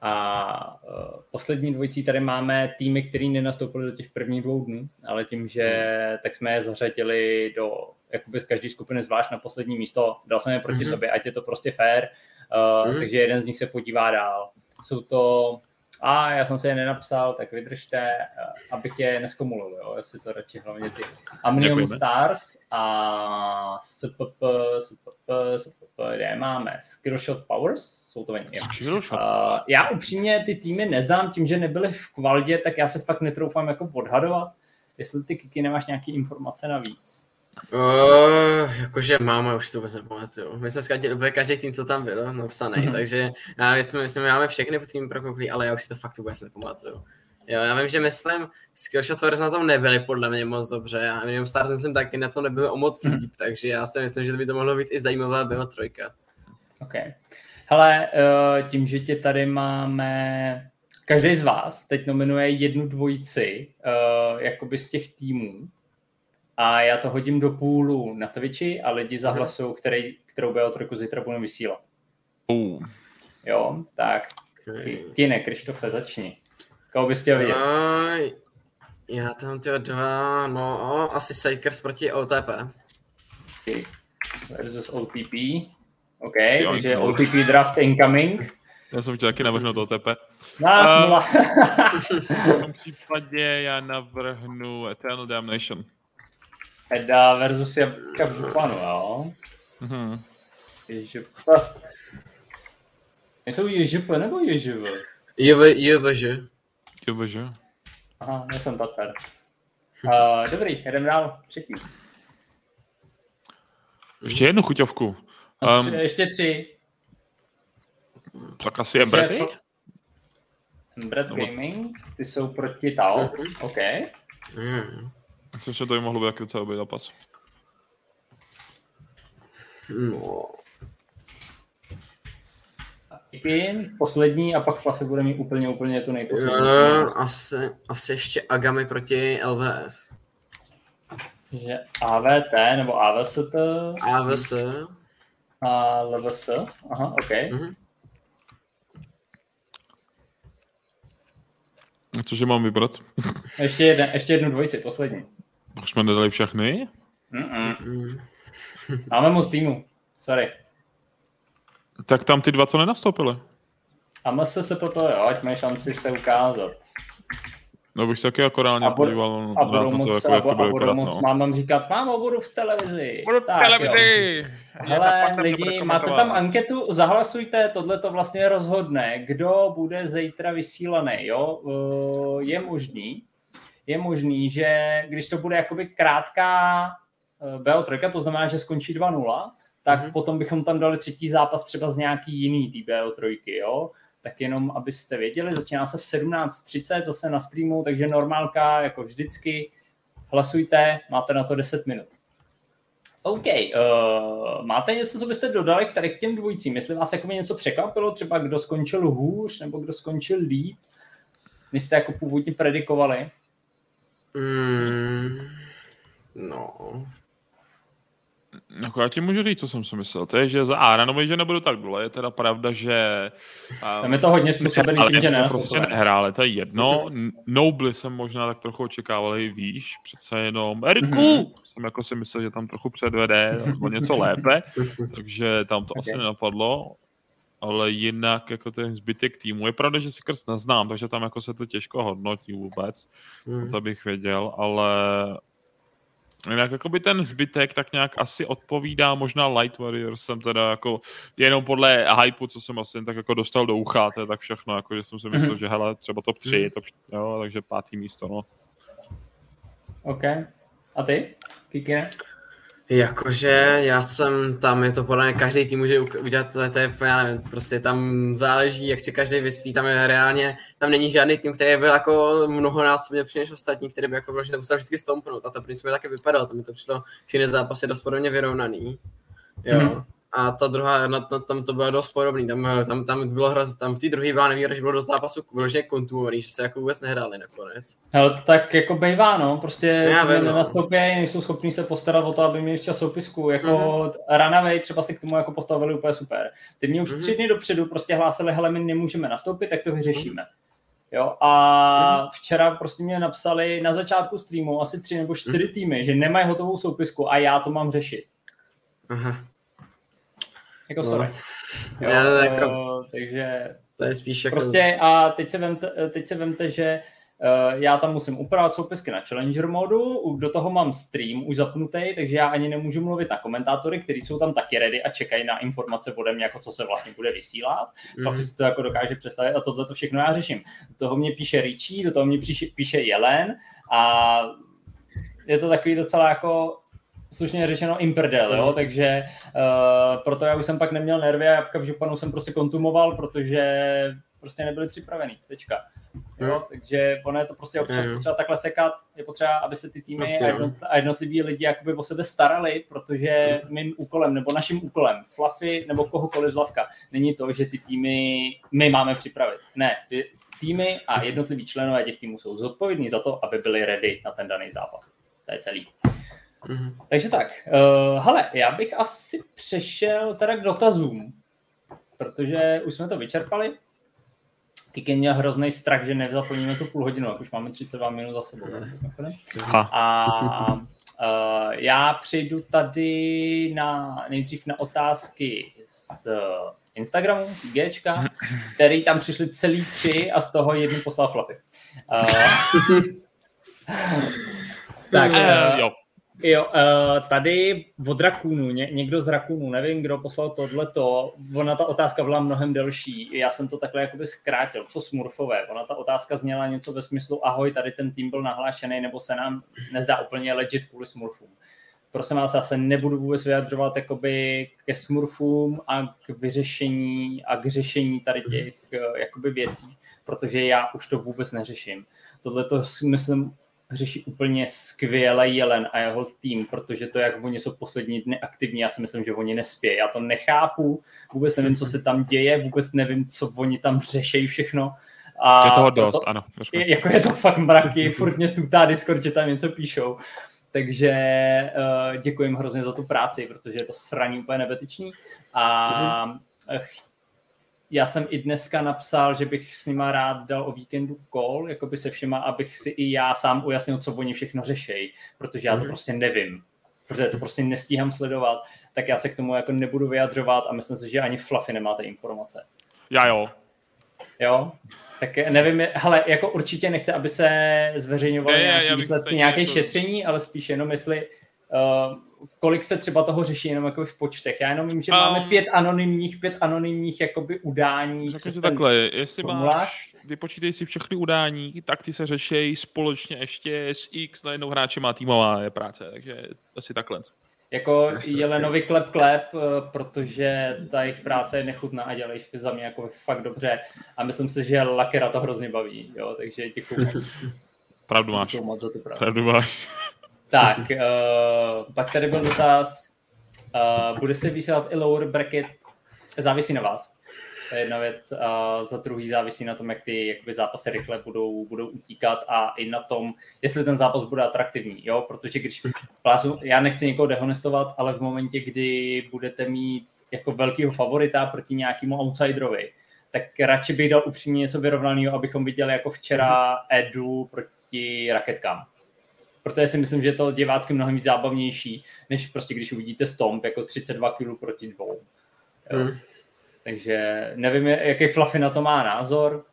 A uh, poslední dvojicí tady máme týmy, které nenastoupily do těch prvních dvou dnů, ale tím, že hmm. tak jsme je zařadili do jakoby z každé skupiny zvlášť na poslední místo, dal jsem je proti hmm. sobě, ať je to prostě fair, uh, hmm. takže jeden z nich se podívá dál. Jsou to a já jsem si je nenapsal, tak vydržte, eh, abych je neskomulil, jo, jestli to radši hlavně ty. Amnium Stars a SPP, SPP, SPP, kde máme? Skillshot Powers, jsou to oni. Uh, já upřímně ty týmy neznám tím, že nebyly v kvaldě, tak já se fakt netroufám jako odhadovat, jestli ty kiky nemáš nějaké informace navíc. Uh, jakože máme, už to vůbec nepamatuju. My jsme zkratili úplně každý tým, co tam byl, napsaný, mm-hmm. takže já, my, jsme, my jsme máme všechny tým prokoukli, ale já už si to fakt vůbec nepamatuju. Jo, já vím, že myslím, Skillshot Wars na tom nebyli podle mě moc dobře, a Minimum Stars myslím taky na to nebylo o moc líp, takže já si myslím, že by to mohlo být i zajímavá byla trojka. OK. Hele, eh, tím, že tě tady máme, každý z vás teď nominuje jednu dvojici, uh, jakoby z těch týmů, a já to hodím do půlu na Twitchi a lidi zahlasují, který, kterou BO3 zítra budeme vysílat. Uh. Jo, tak okay. Kine, Krištofe, začni. Koho bys chtěl vidět? Uh, já tam ty dva, no, asi Sakers proti OTP. Versus OTP. OK, jo, takže. OTP draft incoming. Já jsem chtěl taky navrhnout OTP. Nás uh, v tom případě já navrhnu Eternal Damnation. Eda versus Jabka v županu, jo? Mhm. Ježip. Nejsou JŽP nebo? JV, JVŽ. JVŽ. Aha, já jsem Tatar. Uh, dobrý, jdem dál. Třetí. Ještě jednu chuťovku. Um, tři, ještě tři. Tak asi je Brad Brad Gaming, ty jsou proti Tao. OK. Mm. Myslím, že to by mohlo být docela dobrý zápas. No. Pin, poslední a pak Fluffy bude mít úplně, úplně tu nejpotřebnější. Uh, asi, asi ještě Agami proti LVS. Že AVT nebo AVST? AVS. A LVS? Aha, OK. Mm-hmm. Cože mám vybrat? ještě, jeden, ještě jednu dvojici, poslední. Už jsme nedali všechny? Mm-mm. Máme moc týmu, sorry. Tak tam ty dva, co nenastoupili. A MS se proto, jo, ať mají šanci se ukázat. No bych se taky jako reálně podíval a budou moc, to, jako, a, a budou moc, no. mám říkat, mámo, budu v televizi. Budu v tak, televizi. Hele, lidi, máte tam anketu, zahlasujte, tohle to vlastně rozhodne, kdo bude zítra vysílaný, jo. Je možný, je možný, že když to bude jakoby krátká eh, BO3, to znamená, že skončí 2-0, tak mm-hmm. potom bychom tam dali třetí zápas třeba z nějaký jiný tý BO3, jo? Tak jenom, abyste věděli, začíná se v 17.30 zase na streamu, takže normálka, jako vždycky, hlasujte, máte na to 10 minut. OK, uh, máte něco, co byste dodali k tady k těm dvojicím? Jestli vás jako něco překvapilo, třeba kdo skončil hůř, nebo kdo skončil líp, než jste jako původně predikovali? Mm, no. Jako já ti můžu říct, co jsem si myslel. To je, že za A ranový, že nebudu tak dole. Je teda pravda, že... (laughs) Tam je to hodně způsobený tím, že ne. prostě nehrál, ale to je jedno. Nobly jsem možná tak trochu očekával i výš. Přece jenom Eriku! Mm-hmm. Jsem jako si myslel, že tam trochu předvede nebo něco lépe. (laughs) takže tam to okay. asi nenapadlo ale jinak jako ten zbytek týmu. Je pravda, že si krst neznám, takže tam jako se to těžko hodnotí vůbec, mm. to bych věděl, ale Jinak jako by ten zbytek tak nějak asi odpovídá, možná Light Warriors jsem teda jako jenom podle hypeu, co jsem asi tak jako dostal do ucha, to je tak všechno, jako že jsem si myslel, mm-hmm. že hele, třeba top 3, mm-hmm. top, jo, takže pátý místo, no. OK. A ty, Kikine? Jakože já jsem tam, je to podle mě každý tým může udělat, to je, já nevím, prostě tam záleží, jak si každý vyspí, tam je reálně, tam není žádný tým, který byl jako mnohonásobně lepší než ostatní, který by jako že to musel vždycky stoupnout a to principně taky vypadalo, to mi to přišlo všechny zápasy dost podobně vyrovnaný. Jo. Mm-hmm a ta druhá, na, na, tam to bylo dost podobný, tam, tam, tam bylo hraz, tam v té druhé byla nevýhoda, že bylo dost zápasů vyloženě kontumovaný, že se jako vůbec nehráli nakonec. Ale to tak jako bejvá, no, prostě Já vím, no. nenastoupí, nejsou schopní se postarat o to, aby měli včas soupisku, jako mm-hmm. Runaway třeba si k tomu jako postavili úplně super. Ty mě už mm-hmm. tři dny dopředu prostě hlásili, hele, my nemůžeme nastoupit, tak to vyřešíme. Mm-hmm. Jo, a mhm. včera prostě mě napsali na začátku streamu asi tři nebo čtyři mm. týmy, že nemají hotovou soupisku a já to mám řešit. Aha. Jako no. sorry. Jo, já, jako, takže to je spíš jako... Prostě a teď se vemte, teď se vemte že Uh, já tam musím upravovat soupisky na Challenger modu, do toho mám stream už zapnutý, takže já ani nemůžu mluvit na komentátory, kteří jsou tam taky ready a čekají na informace ode mě, jako co se vlastně bude vysílat. Mm. Fafi si to jako dokáže představit a tohle to všechno já řeším. Do toho mě píše Richie, do toho mě píše, píše Jelen a je to takový docela jako slušně řečeno imperdel, jo, mhm. takže uh, proto já už jsem pak neměl nervy a jabka v županu jsem prostě kontumoval, protože prostě nebyli připravený, tečka. Jo, takže ono je to prostě občas potřeba takhle sekat, je potřeba, aby se ty týmy vlastně, a, jednot, a jednotliví lidi jakoby o sebe starali, protože mm. mým úkolem, nebo naším úkolem, Fluffy nebo kohokoliv z Lavka, není to, že ty týmy my máme připravit. Ne, týmy a jednotliví členové těch týmů jsou zodpovědní za to, aby byli ready na ten daný zápas. To je celý. Mm-hmm. Takže tak, uh, hele, já bych asi přešel teda k dotazům, protože už jsme to vyčerpali. Kikin měl hrozný strach, že nezaplníme tu půl hodinu, jak už máme 32 minut za sebou. A uh, já přejdu tady na, nejdřív na otázky z Instagramu, z Gčka, který tam přišli celý tři a z toho jednu poslal Fluffy. Uh, tak, uh, jo. Jo, uh, tady od Rakunu, ně, někdo z Rakunu, nevím, kdo poslal tohleto, ona ta otázka byla mnohem delší, já jsem to takhle jakoby zkrátil, co smurfové, ona ta otázka zněla něco ve smyslu, ahoj, tady ten tým byl nahlášený, nebo se nám nezdá úplně legit kvůli smurfům. Prosím vás, já se nebudu vůbec vyjadřovat jakoby ke smurfům a k vyřešení a k řešení tady těch uh, jakoby věcí, protože já už to vůbec neřeším. Tohle to myslím řeší úplně skvěle Jelen a jeho tým, protože to, jak oni jsou poslední dny aktivní, já si myslím, že oni nespějí. Já to nechápu, vůbec nevím, co se tam děje, vůbec nevím, co oni tam řeší všechno. A je toho dost, to, ano. Je, jako je to fakt mraky, furt mě tutá Discord, že tam něco píšou. Takže uh, děkuji jim hrozně za tu práci, protože je to sraní úplně nebetiční. A mm-hmm já jsem i dneska napsal, že bych s nima rád dal o víkendu call, jako by se všema, abych si i já sám ujasnil, co oni všechno řešejí, protože já to mm. prostě nevím, protože to prostě nestíhám sledovat, tak já se k tomu jako nebudu vyjadřovat a myslím si, že ani Fluffy nemáte informace. Já jo. Jo? Tak nevím, hele, jako určitě nechce, aby se zveřejňovaly nějaké výsledky nějaké to... šetření, ale spíš jenom jestli uh, kolik se třeba toho řeší jenom jako v počtech. Já jenom vím, že um, máme pět anonymních, pět anonymních jakoby udání. Řekni si takhle, jestli formulář. máš, vypočítej si všechny udání, tak ty se řešejí společně ještě s X na jednou hráče má týmová je práce, takže asi takhle. Jako Jelenovi klep klep, eh, protože ta jejich práce je nechutná a dělají za mě jako fakt dobře a myslím si, že Lakera to hrozně baví, jo, takže děkuji. (laughs) Pravdu máš. Děkuju moc za tu Pravdu máš. Tak, uh, pak tady byl dotaz, uh, bude se vysílat i lower bracket, závisí na vás. To je jedna věc. A za druhý závisí na tom, jak ty jakoby, zápasy rychle budou, budou utíkat a i na tom, jestli ten zápas bude atraktivní. Jo? Protože když plásu, já nechci někoho dehonestovat, ale v momentě, kdy budete mít jako velkýho favorita proti nějakému outsiderovi, tak radši bych dal upřímně něco vyrovnaného, abychom viděli jako včera Edu proti raketkám. Protože si myslím, že je to divácky mnohem víc zábavnější, než prostě když uvidíte Stomp jako 32 kg proti dvou. Hmm. Takže nevím, jaký Fluffy na to má názor.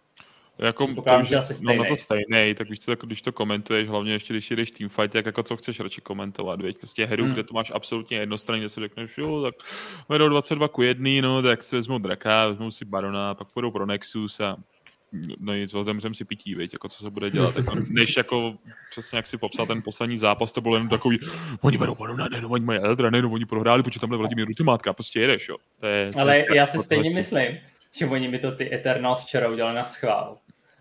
Jako, to, že, asi no, no to stejný, tak víš co, jako, když to komentuješ, hlavně ještě když jdeš teamfight, tak jako co chceš radši komentovat, věď? Prostě hru, hmm. kde to máš absolutně jednostranně, kde si řekneš, jo, tak vedou 22 ku 1, no, tak si vezmou Draka, vezmou si Barona, pak půjdou pro Nexus a no nic, otevřem si pití, viď, jako co se bude dělat. Jako, než jako přesně jak si popsal ten poslední zápas, to bylo jen takový, oni berou Barona, ne, no, oni mají Eldra, ne, no, oni prohráli, protože tamhle Vladimír ultimátka, prostě jedeš, jo. To je, Ale to je, já si stejně prostě. myslím, že oni mi to ty Eternals včera udělali na schvál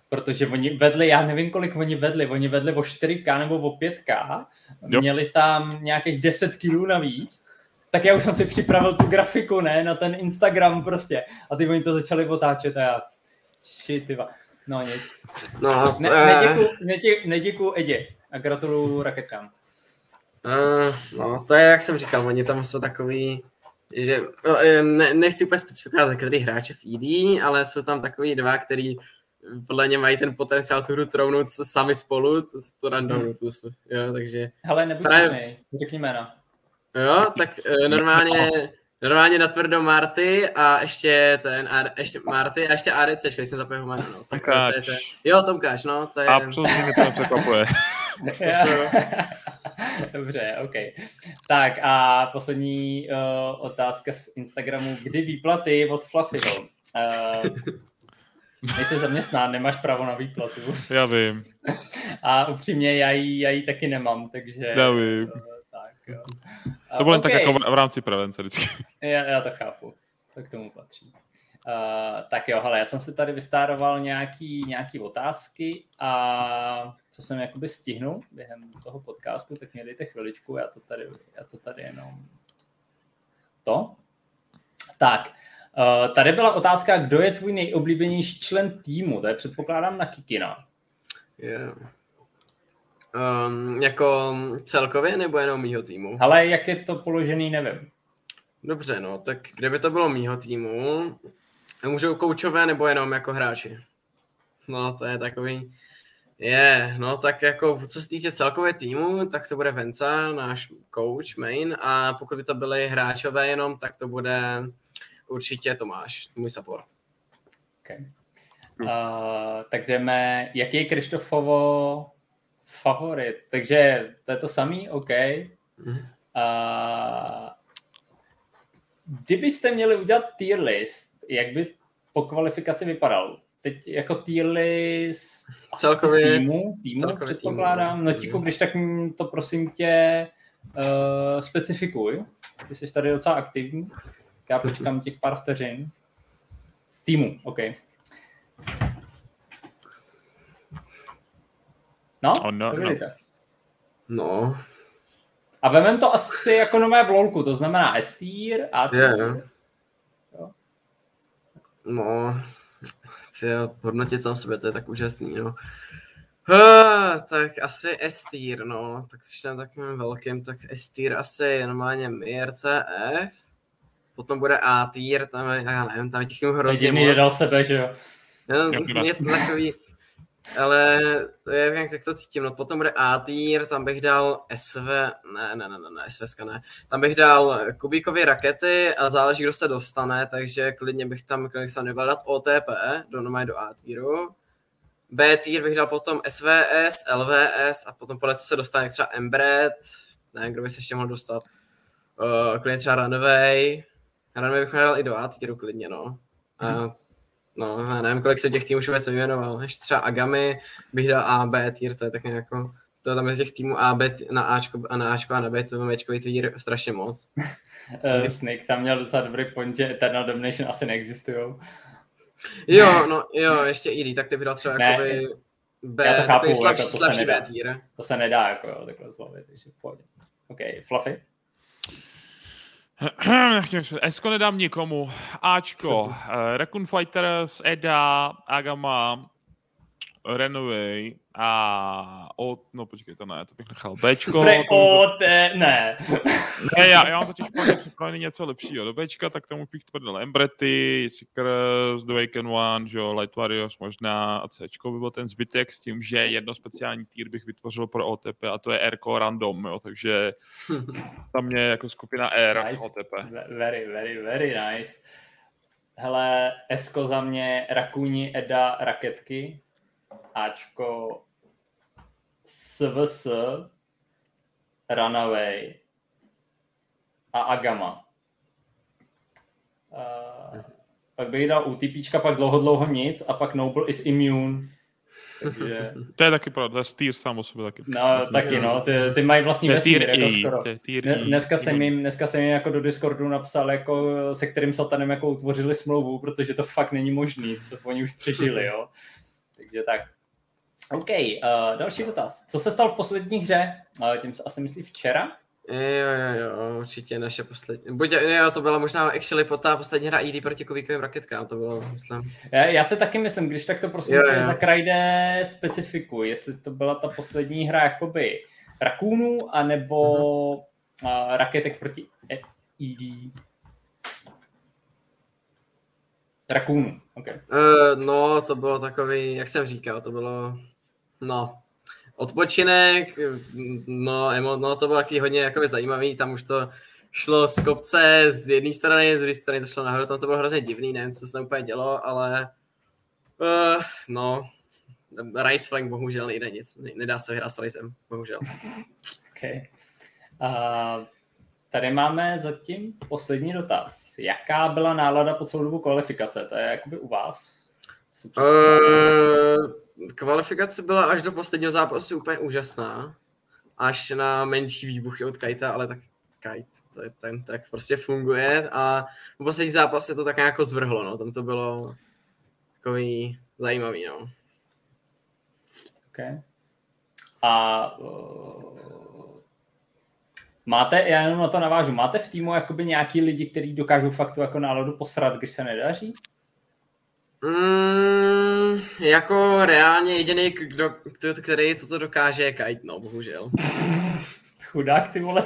protože oni vedli, já nevím, kolik oni vedli, oni vedli o 4K nebo o 5K, jo. měli tam nějakých 10 kg navíc, tak já už jsem si připravil tu grafiku, ne, na ten Instagram prostě. A ty oni to začali otáčet a já, shit, tyva. No nic. No, ne, neděkuju, neděkuju, neděkuju Edě a gratuluju raketkám. Uh, no, to je, jak jsem říkal, oni tam jsou takový, že no, ne, nechci úplně specifikovat, který hráče v ED, ale jsou tam takový dva, který podle mě mají ten potenciál tu hru trovnout sami spolu, to, to randomu, hmm. jo, takže... Hele, nebuď právě... řekni jména. Jo, tak uh, normálně, normálně na tvrdo Marty a ještě ten, a ještě Marty a ještě ADC, když jsem zapomněl jméno, no. Tak Tomkáč. To je, to je, jo, Tomkáš, no, to je... A přesně mě to nepřekvapuje. (laughs) Dobře, OK. Tak a poslední uh, otázka z Instagramu. Kdy výplaty od Fluffyho? Uh, Nejsi zaměstnán, nemáš právo na výplatu. Já vím. A upřímně, já ji, já ji taky nemám, takže... Já vím. Tak, jo. To bylo okay. tak jako v rámci prevence vždycky. (laughs) Já, já to chápu. To k tomu patří. Uh, tak jo, hele, já jsem si tady vystároval nějaký, nějaký otázky a co jsem jakoby stihnul během toho podcastu, tak mě dejte chviličku, já to tady, já to tady jenom to. Tak, Uh, tady byla otázka, kdo je tvůj nejoblíbenější člen týmu. To je předpokládám na Kikina. Yeah. Um, jako celkově nebo jenom mýho týmu? Ale jak je to položený, nevím. Dobře, no, tak kdyby to bylo mýho týmu, můžou koučové nebo jenom jako hráči? No, to je takový... Je, yeah, no tak jako co se týče celkově týmu, tak to bude Venca, náš coach main, a pokud by to byly hráčové jenom, tak to bude určitě Tomáš, můj support. Okay. Uh, tak jdeme, jaký je Krištofovo favorit? Takže to je to samý, OK. Uh, kdybyste měli udělat tier list, jak by po kvalifikaci vypadal? Teď jako tier list celkově, týmu, týmu celkově předpokládám. Týmu. Notíku, když tak to prosím tě uh, specifikuj. Ty jsi tady docela aktivní. Já počkám těch pár vteřin. Týmu, OK. No, oh, no, no. no. A vemem to asi jako nové v LoLku, to znamená S-tier a yeah. Jo. No, tyjo, hodnotit sám sebe, to je tak úžasný, no. Uh, tak asi S-tier, no, tak když tam takovým velkým, tak S-tier asi normálně MRCF, potom bude A tier, tam je, já nevím, tam je těch tím hrozně Jediný moc. dal sebe, že jo. No, je to takový, ale to je jak, jak to cítím, no potom bude A tier, tam bych dal SV, ne, ne, ne, ne, ne SVSK ne, tam bych dal kubíkové rakety a záleží, kdo se dostane, takže klidně bych tam, klidně se nebyl dát OTP, do normálně do A tieru. B tier bych dal potom SVS, LVS a potom podle co se dostane třeba Embred, ne, kdo by se ještě mohl dostat. Uh, klidně třeba Runway, já bych dal i do A tieru klidně, no. A, mhm. No, já nevím, kolik se těch týmů už vůbec vyjmenoval. Ještě třeba Agami bych dal A, B tier, to je tak nějak jako to tam je těch týmů A, B, na Ačko, a na Ačko a na B, to máme Ačkový tier strašně moc. uh, (laughs) Snake tam měl docela dobrý point, že Eternal Domination asi neexistují. Jo, no, jo, ještě ID, tak ty bych dal třeba ne, jakoby B, já to chápu, slabší, jako to slabší B tier. To se nedá, jako jo, takhle zbavit, takže v pohodě. OK, Fluffy? (clears throat) Esko nedám nikomu. Ačko, Raccoon Fighters, Eda, Agama, Renoway a o, no počkej, to ne, to bych nechal Bčko. Pre, o, te, ne. (laughs) ne, já, já mám totiž plně připravený něco lepšího. Do Bčka, tak tomu bych tvrdil Embretty, Seekers, The Waken One, že jo, Light Warriors možná a Cčko by byl ten zbytek s tím, že jedno speciální tier bych vytvořil pro OTP a to je R random, jo, takže (laughs) tam je jako skupina R nice. OTP. Very, very, very nice. Hele, Esko za mě, Rakuni, Eda, Raketky, Ačko, SVS, Runaway a Agama. Uh, pak bych dal UTP, pak dlouho, dlouho nic a pak Noble is immune. Takže... (laughs) To je taky pravda, to je Steer sám o sobě taky. No, taky no, ty, ty mají vlastní vesmír, jako skoro. Dneska jsem, jim, dneska jsem jim jako do Discordu napsal, jako, se kterým satanem jako utvořili smlouvu, protože to fakt není možný, co oni už přežili, jo. Takže tak. OK, uh, další dotaz. Co se stalo v poslední hře? Uh, tím se asi myslí včera? Jo, jo, jo, určitě naše poslední. Buď, jo, to byla možná actually po ta poslední hra ID proti kovíkovým raketkám, to bylo, myslím. Já, já se taky myslím, když tak to prostě za Krajde specifiku, jestli to byla ta poslední hra jakoby rakůnů, anebo uh-huh. uh, raketek proti ID. Rakůnů, ok. Uh, no, to bylo takový, jak jsem říkal, to bylo No, odpočinek, no, emo, no to bylo taky hodně jakoby zajímavý, tam už to šlo z kopce z jedné strany, z druhé strany to šlo nahoru, tam to bylo hrozně divný, nevím, co se tam úplně dělo, ale uh, no, Rice Flank bohužel nejde nic, nedá se hrát s Ricem, bohužel. (laughs) Okay. Uh, tady máme zatím poslední dotaz. Jaká byla nálada po celou dobu kvalifikace? To je jakoby u vás? Uh, kvalifikace byla až do posledního zápasu úplně úžasná. Až na menší výbuchy od Kajta, ale tak Kajt, to je ten, tak prostě funguje a v poslední zápase to tak nějak zvrhlo, no. Tam to bylo takový zajímavý, no. Okay. A uh, máte, já jenom na to navážu, máte v týmu jakoby nějaký lidi, kteří dokážou fakt tu jako náladu posrat, když se nedaří? Mm, jako reálně jediný, kdo, který toto dokáže, je Kite, no, bohužel. Chudák, ty vole.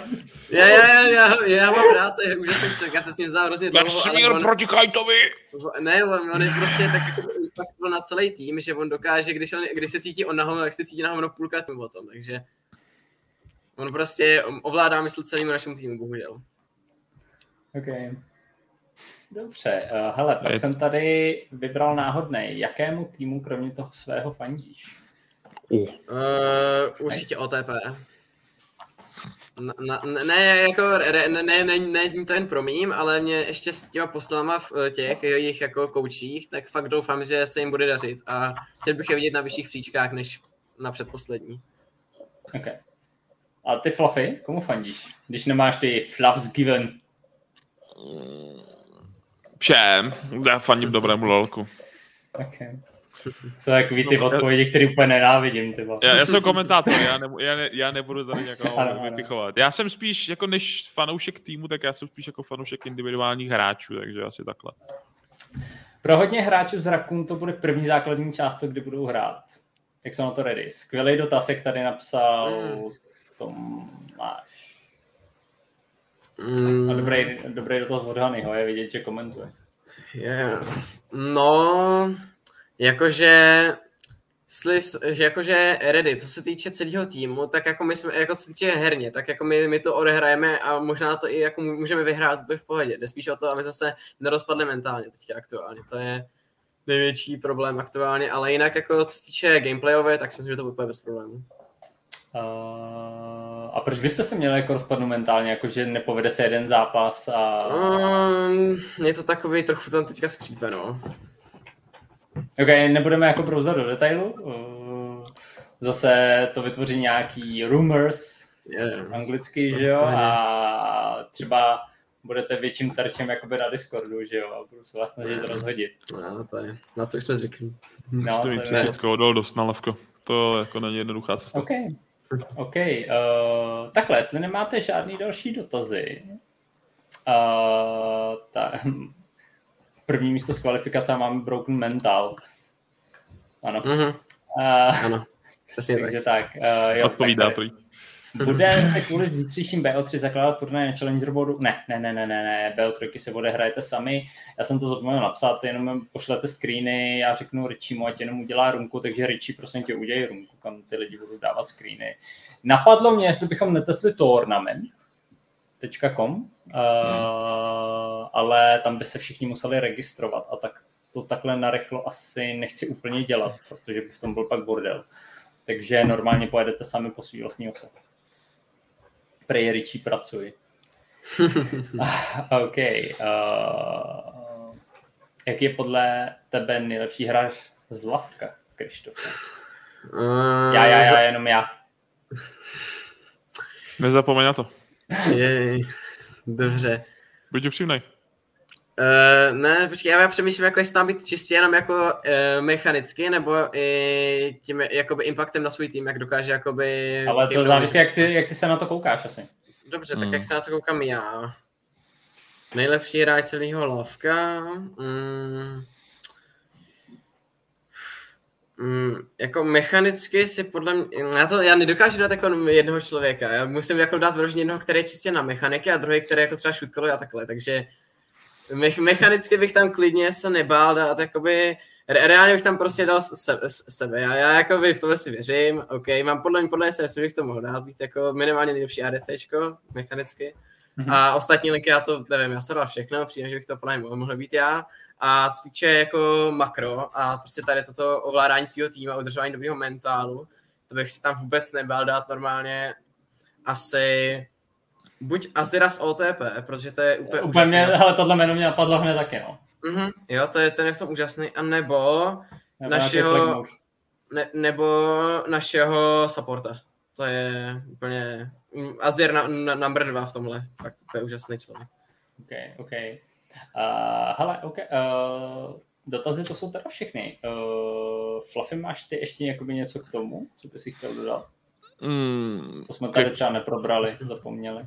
Já, já, já, já mám rád, to je úžasný člověk, já se s ním znám hrozně dlouho. Směr on, proti Kajtovi! Ne, on, on je prostě tak jako fakt na celý tým, že on dokáže, když, on, když se cítí on na tak se cítí na hovno půlka tomu o tom, takže on prostě ovládá mysl celému našemu týmu, bohužel. Okay. Dobře, uh, hele, pak je... jsem tady vybral náhodný. Jakému týmu kromě toho svého fandíš? Uh. Uh, určitě OTP. Na, na, ne, jako, ne, ne, ne, ne, to jen promím, ale mě ještě s těma poslama v eh, těch jejich jako koučích, tak fakt doufám, že se jim bude dařit a chtěl bych je vidět na vyšších příčkách než na předposlední. Okay. A ty Fluffy, komu fandíš? Když nemáš ty Fluffs given? Všem. Já fandím dobrému lolku. Okay. Co takový ty no, odpovědi, které úplně nenávidím. Ty já, já, jsem komentátor, já, ne, já, ne, já nebudu tady (laughs) někoho vypichovat. Já jsem spíš, jako než fanoušek týmu, tak já jsem spíš jako fanoušek individuálních hráčů, takže asi takhle. Pro hodně hráčů z Rakun to bude první základní část, co kdy budou hrát. Jak jsou na to ready? Skvělý dotaz, jak tady napsal mm. Tomáš. Mm. A dobrý, dobrý dotaz od Hanyho, je vidět, že komentuje. Yeah. No, jakože Slis, že jakože ready, co se týče celého týmu, tak jako my jsme, jako co se týče herně, tak jako my, my to odehrajeme a možná to i jako můžeme vyhrát v pohodě. Jde spíš o to, aby zase nerozpadli mentálně teďka aktuálně. To je největší problém aktuálně, ale jinak jako co se týče gameplayové, tak si myslím, že to bude bez problémů. Uh, a proč byste se měli jako rozpadnout mentálně, jako že nepovede se jeden zápas a... Um, je to takový trochu tam teďka skřípe, no. Ok, nebudeme jako brouzdat do detailu. Uh, zase to vytvoří nějaký rumors, yeah. anglicky, že jo, a třeba budete větším terčem jakoby na Discordu, že jo, a budu se vás snažit yeah. rozhodit. No, to je, na to jsme zvyklí. No, to mi psychickou odol dost na levko. To jako není jednoduchá cesta. Okay. OK, uh, takhle, jestli nemáte žádný další dotazy, Uh, ta, (laughs) první místo z kvalifikace máme Broken Mental. Ano. Mhm, Uh, ano, přesně tak. (laughs) takže tak. Uh, jo, Odpovídá tak, prý. Bude se kvůli zítřejším BO3 zakládat turnaj na Challenger boardu? Ne, ne, ne, ne, ne, ne, BO3 si odehrajete sami. Já jsem to zapomněl napsat, jenom pošlete screeny, já řeknu Richimu, ať jenom udělá rumku, takže Richie, prosím tě, udělej rumku, kam ty lidi budou dávat screeny. Napadlo mě, jestli bychom netestli tournament, .com, uh, ale tam by se všichni museli registrovat a tak to takhle narychlo asi nechci úplně dělat, protože by v tom byl pak bordel. Takže normálně pojedete sami po svý vlastní ose. Prej Richie pracuji. (laughs) OK. Uh, jak je podle tebe nejlepší hráč z Lavka, Krištofe? Uh, Já, já, já, jenom já. Nezapomeň na to. Jej, dobře. Buď upřímnej. Uh, ne, počkej, já přemýšlím, jako jestli tam být čistě jenom jako uh, mechanicky, nebo i tím jakoby impactem na svůj tým, jak dokáže jakoby... Ale to závisí, jak ty, jak ty se na to koukáš asi. Dobře, tak Hmm. jak se na to koukám já. Nejlepší hráč celého lavka. Mm. Mm, jako mechanicky si podle mě, já, to, já nedokážu dát jako jednoho člověka, já musím jako dát vyloženě jednoho, který je čistě na mechaniky a druhý, který jako třeba šutkalo a takhle, takže me, mechanicky bych tam klidně se nebál dát, jakoby, re, reálně bych tam prostě dal se, se, sebe, já, já jakoby v tohle si věřím, OK, mám podle mě, podle mě že bych to mohl dát, být jako minimálně nejlepší ADCčko, mechanicky, Mhm. a ostatní linky, já to nevím, já jsem dal všechno, přijde, že bych to podle mě mohl, mohl být já. A co se týče jako makro a prostě tady toto ovládání svého týmu a udržování dobrého mentálu, to bych si tam vůbec nebál dát normálně asi buď Azira z OTP, protože to je úplně Úplně mě, úžasné. hele, tohle jméno mě napadlo hned taky, no. Mhm, jo, to je, ten je v tom úžasný. A nebo, Nebo Našeho- ne, nebo našeho supporta. To je úplně Azir na, na, number dva v tomhle. Fakt to je úžasný člověk. OK, OK. Uh, hele, OK. Uh, dotazy to jsou teda všechny. Uh, Fluffy, máš ty ještě jakoby něco k tomu, co bys si chtěl dodat? Mm, Co jsme tady třeba neprobrali, zapomněli.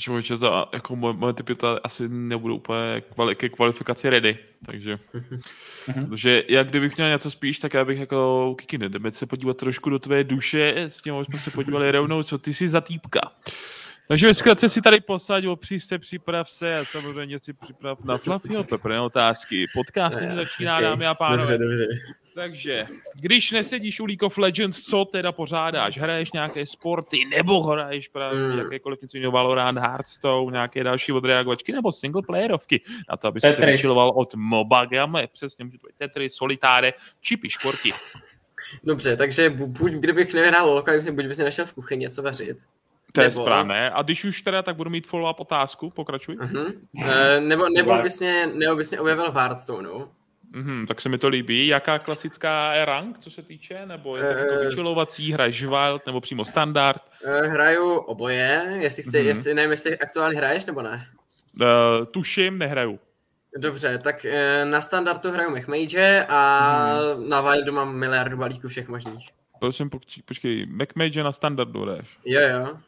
Člověče, to jako moje, moje typy to asi nebudou úplně kvali, ke kvalifikaci ready, takže, Mhm. protože jak kdybych měl něco spíš, tak já bych jako Kiki, jdeme se podívat trošku do tvé duše, s tím jsme se podívali rovnou, co ty jsi za týpka. Takže ve zkratce si tady posaď, opři se, připrav se a samozřejmě si připrav na Fluffyho Pepper otázky. Podcast nyní začíná, Ok, dámy a pánové. Dobře, dobře. Takže, když nesedíš u League of Legends, co teda pořádáš? Hraješ nějaké sporty, nebo hraješ právě Hmm. mm. jakékoliv něco jiného, Valorant, Hearthstone, nějaké další odreagovačky, nebo single playerovky, na to, aby se vyčiloval od MOBA game, přesně může to být Tetris, Solitáre, či piškorky. Dobře, takže bu- buď kdybych Lolka, tak buď bych si našel v kuchyni něco vařit. To je Nebo- správné. A když už teda, tak budu mít follow-up otázku, pokračuj. Uh-huh. Uh, nebo, nebo, bys mě, nebo bys mě objevil v Hearthstoneu. Mhm, tak se mi to líbí. Jaká klasická je rank, co se týče? Nebo je to jako Eh, vyčilovací, hraješ wild, nebo přímo standard? Uh, hraju oboje, jestli chci, Mhm. uh-huh. jestli, nevím, jestli aktuálně hraješ nebo ne. Uh, tuším, nehraju. Dobře, tak na standardu hraju MechMage a uh-huh. na Wildu mám miliardu balíků všech možných. Prosím, počkej, počkej MacMage na standardu hraješ. Jo, jo.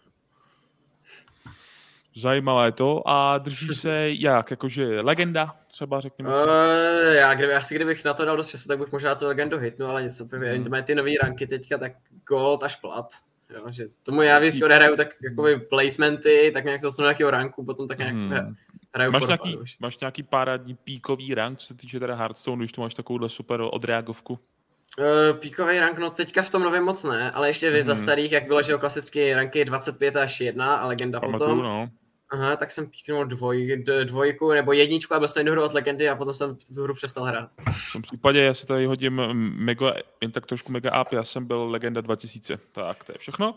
Zajímavé to. A drží (laughs) se jak? Jakože legenda třeba, řekněme si. Uh, já kdyby, asi kdybych na to dal dost času, tak bych možná tu legendu hitnu, ale něco, to, mají ty nový ranky teďka, tak gold až plat. Jo, že tomu já vždycky odehraju tak jakoby placementy, tak nějak dostanu nějakého ranku, potom tak nějak Hmm. hraju Máš nějaký, už. máš nějaký párádní píkový rank, co se týče teda Hearthstone, když tu máš takovouhle super odreagovku? Uh, píkový rank, no teďka v tom novém moc ne, ale ještě mm-hmm. za starých, jak bylo, že jo, klasicky ranky 25 až 1 a legenda Pamatuju, potom. no. Aha, tak jsem píknul dvoj, dvojku nebo jedničku a byl jsem hru od legendy a potom jsem tu hru přestal hrát. V tom případě já si tady hodím mega, jen tak trošku mega up, já jsem byl legenda 2000. Tak, to je všechno.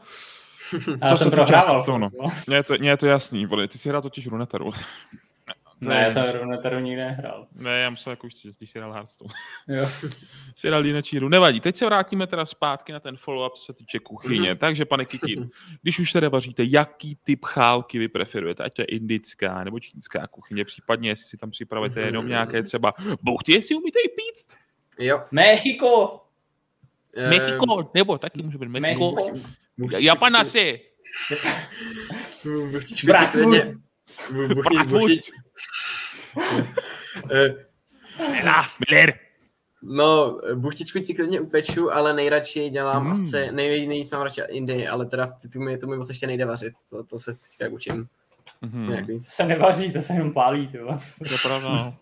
(laughs) Já Co jsem prohrával. Mně je to, mně je to jasný, vole, ty si hrál totiž Runeteru. To Ne, je- já jsem Runeteru nikdy nehrál. Ne, já musím jako už, že jsi hrál Hearthstone. Jo. si dal jinou hru. Nevadí, teď se vrátíme teda zpátky na ten follow-up, co se týče kuchyně. Mhm. Takže, pane Kikin, (laughs) když už teda vaříte, jaký typ chálky vy preferujete? Ať to je indická nebo čínská kuchyně, případně jestli si tam připravíte Mhm. jenom nějaké třeba buchty, jestli umíte i píct. Jo. Mexiko! Eh, Mexiko, nebo taky může být Mexiko. Japanasi. (laughs) klidně, Buchni, Miller. No, buchtičku ti klidně upeču, ale nejradši dělám Mm. asi, nej, nejvíc mám radši Indii, ale teda ty, ty mi, to mi moc ještě nejde vařit, to, to se teďka učím Mhm. nějak To se nevaří, to se jenom pálí. To je pravda, no.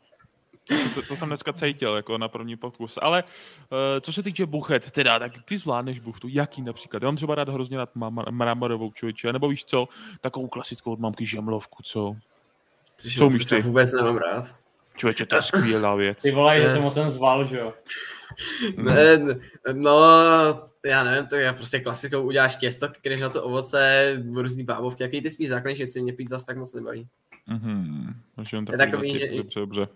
To, to, jsem dneska cítil, jako na první pokus. Ale uh, co se týče buchet, teda, tak ty zvládneš buchtu. Jaký například? Já mám třeba rád hrozně rád mramorovou člověče, nebo víš co, takovou klasickou od mamky žemlovku, co? Což Co umíš ty? Vůbec nemám rád. Člověče, to je skvělá věc. Ty vole, že Ne. jsem ho sem zval, že jo. Ne, ne, no, já nevím, to je prostě klasikou, uděláš těsto, když na to ovoce, různý bábovky, jaký ty spíš základní věci, mě pít zase tak moc nebaví. Mhm. Je takový že- Dobře, dobře.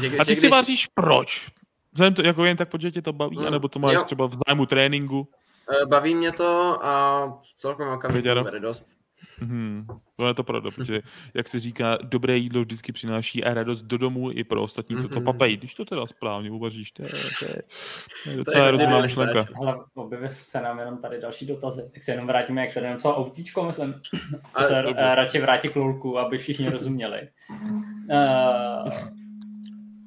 Že, A ty že si vaříš proč? Vzhledem to, jako jen tak, protože tě to baví, Mm, anebo to máš jo. třeba v zájmu tréninku? Eh, Baví mě to a celkem mám kam dost. Mhm. To je to pravda, (laughs) protože, jak se říká, dobré jídlo vždycky přináší a radost do domu i pro ostatní, co to Mhm. papají. Když to teda správně uvaříš, to je, to je, to je To docela je rozumná myšlenka. objevily se nám jenom tady další dotazy. Tak se jenom vrátíme, jak tady napsal autíčko, myslím. Co Ale se uh, radši vrátí k lulku, aby všichni rozuměli. Uh,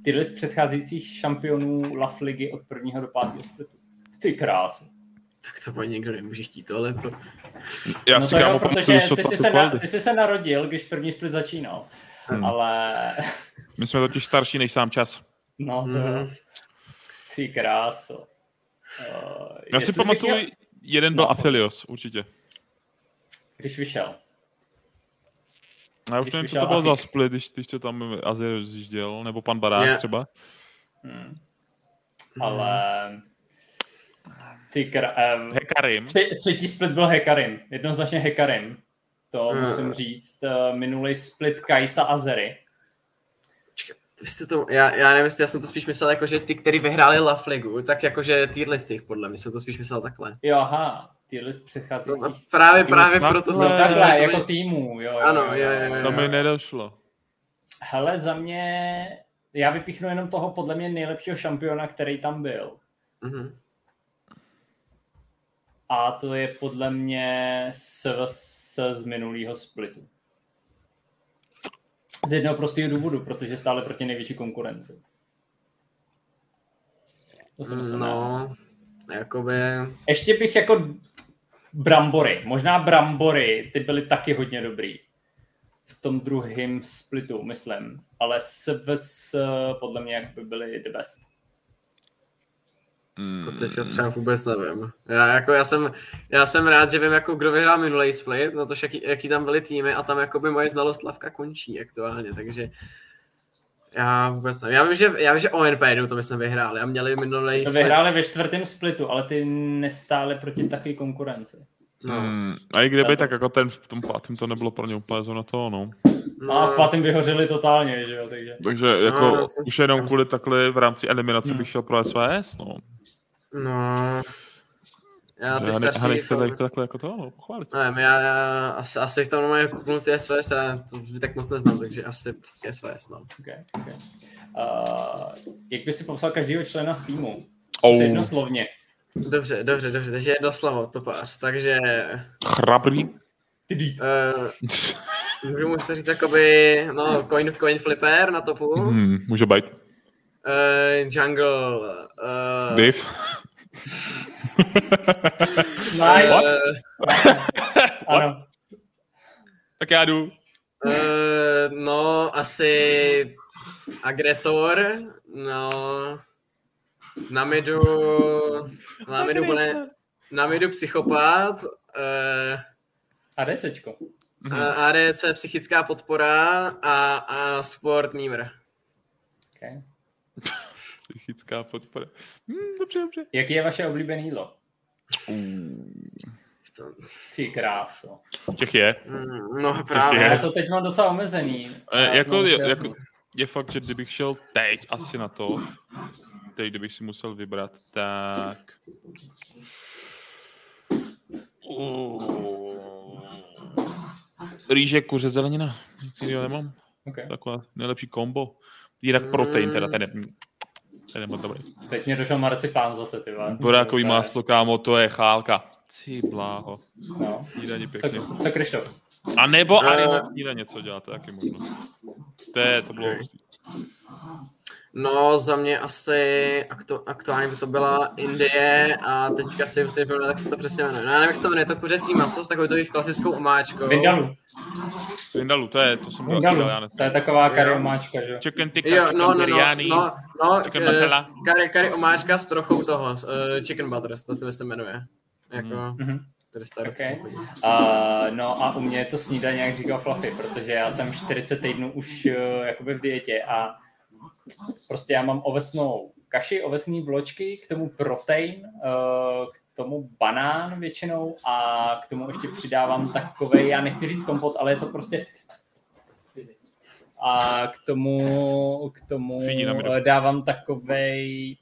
tyhle z předcházejících šampionů LAF ligy od prvního do pátého splitu. Ty krásu. Tak to paní někdo nemůže chtít tohle. Pro... Já no si to jo, kámo protože ty jsi, se na, ty jsi se narodil, když první split začínal. Hmm. Ale My jsme totiž starší než sám čas. no to jo. Mhm. Ty kráso. Uh, Já si jestli bych pamatuju, měl- jeden byl No. Aphelios, určitě. Když vyšel. A já už nevím, co to bylo za split, když, když to tam Azir rozjížděl, nebo pan Barák Je. třeba. Hmm. Ale... Ty krá... Um, Hekarim. tři, třetí split byl Hekarim. Jednoznačně Hekarim. To Hmm. musím říct. Uh, minulý split Kajsa a Zery. Vy jste to, já, já nevím, jestli já jsem to spíš myslel jako, že ty, kteří vyhráli La Ligu, tak jakože tier listy, podle mě jsem to spíš myslel takhle. Jo, aha. Ty list No, předcházejících. právě, Jo, právě takhle. proto jsem No, říkal, že jako to týmu, jo, jo, Ano, jo, jo, jo, jo. To mi nedošlo. Hele, za mě, já vypíchnu jenom toho podle mě nejlepšího šampiona, který tam byl. Mhm. A to je podle mě SVS z minulého splitu. Z jednoho prostého důvodu, protože stále proti největší konkurenci. To já. No, jakoby, Ještě bych jako Brambory, možná Brambory, ty byly taky hodně dobrý. V tom druhém splitu, myslím. Ale SVS podle mě jak by byly the best. jako Mm. teďka třeba vůbec nevím. Já, jako, já, jsem, já jsem rád, že vím, jako, kdo vyhrál minulý split, no to jaký, jaký tam byly týmy a tam jakoby moje znalost Lavka končí aktuálně, takže já vůbec nevím. Já vím, že, já vím, že ONP to myslím vyhráli a měli minulý To split. vyhráli ve čtvrtém splitu, ale ty nestály proti takové konkurenci. No, Hmm. A i kdyby, tak jako ten v tom pátém to nebylo pro ně úplně zrovna to, no. No a v pátém vyhořeli totálně, že jo, takže. Takže jako No, no, to- už jenom kvůli takhle v rámci eliminace Hmm. bych šel pro SVS, no. No, já ty Já, ne, starší, já nechci jako, takhle jako to, no, pochválit. nevím, já, já asi, asi jich tam normálně kupnu ty SVS, já to tak moc neznám, takže asi prostě SVS, no. Okay, okay. Uh, jak by si popsal každého člena z týmu? Oh, Jednoslovně. Dobře, dobře, dobře, takže jedno slovo, topář, takže chrabrý. Ty uh, můžu můžete říct jakoby, no, coin, coin flipper na topu, uh, Hmm, může být. jungle, uh, Div. (laughs) (laughs) Nice. uh, (laughs) Ano. Tak já jdu. uh, no, asi agresor, no, na midu, na midu, bude, na midu psychopat, uh, A DCčko. Mhm. A- ADC psychická podpora a, a sport mímr. Okay. Psychická podpora. Hmm, dobře, dobře. Jaký je vaše oblíbené jídlo? To- Ty kráso. Těch je. mm, No je. právě. Já to teď mám docela omezený. E, A jako, mám je, jako, je fakt, že kdybych šel teď asi na to, teď kdybych si musel vybrat, tak... Rýže, kuře, zelenina. Nic jiného nemám. Okay. Taková nejlepší kombo. Jinak protein teda, ten je... Ten je moc dobrý. Teď mě došel marcipán zase, ty vole. Borákový máslo, kámo, to je chálka. Ty bláho. No. Snídaní Co, pěkně. co Krištof? A nebo Eh. Ari na snídaně, co dělá, to je taky možnost. To, je, to bylo hustý. No, za mě asi aktu, aktuálně by to byla Indie a teďka si musím vypomenout, jak se to přesně jmenuje. No, já nevím, jak se to jmenuje, to kuřecí maso s takovou jejich klasickou omáčkou. Vindalu. Vindalu, to je, to jsem byl Vindalu. já ne. To je taková Jo. kariomáčka, že jo? Chicken tikka, Jo, chicken no, no, no, biryani. no, no, chicken eh, masala. s- curry, curry omáčka s trochou toho, uh, chicken butter, to se mi se jmenuje. Jako, Mhm. staré Okay. Uh, no a u mě je to snídaně, jak říkal Fluffy, protože já jsem 40 týdnů už uh, jakoby v dietě a prostě já mám ovesnou kaši, ovesné vločky, k tomu protein, uh, k tomu banán většinou a k tomu ještě přidávám takovej, já nechci říct kompot, ale je to prostě a k tomu, k tomu eh, dávám takovej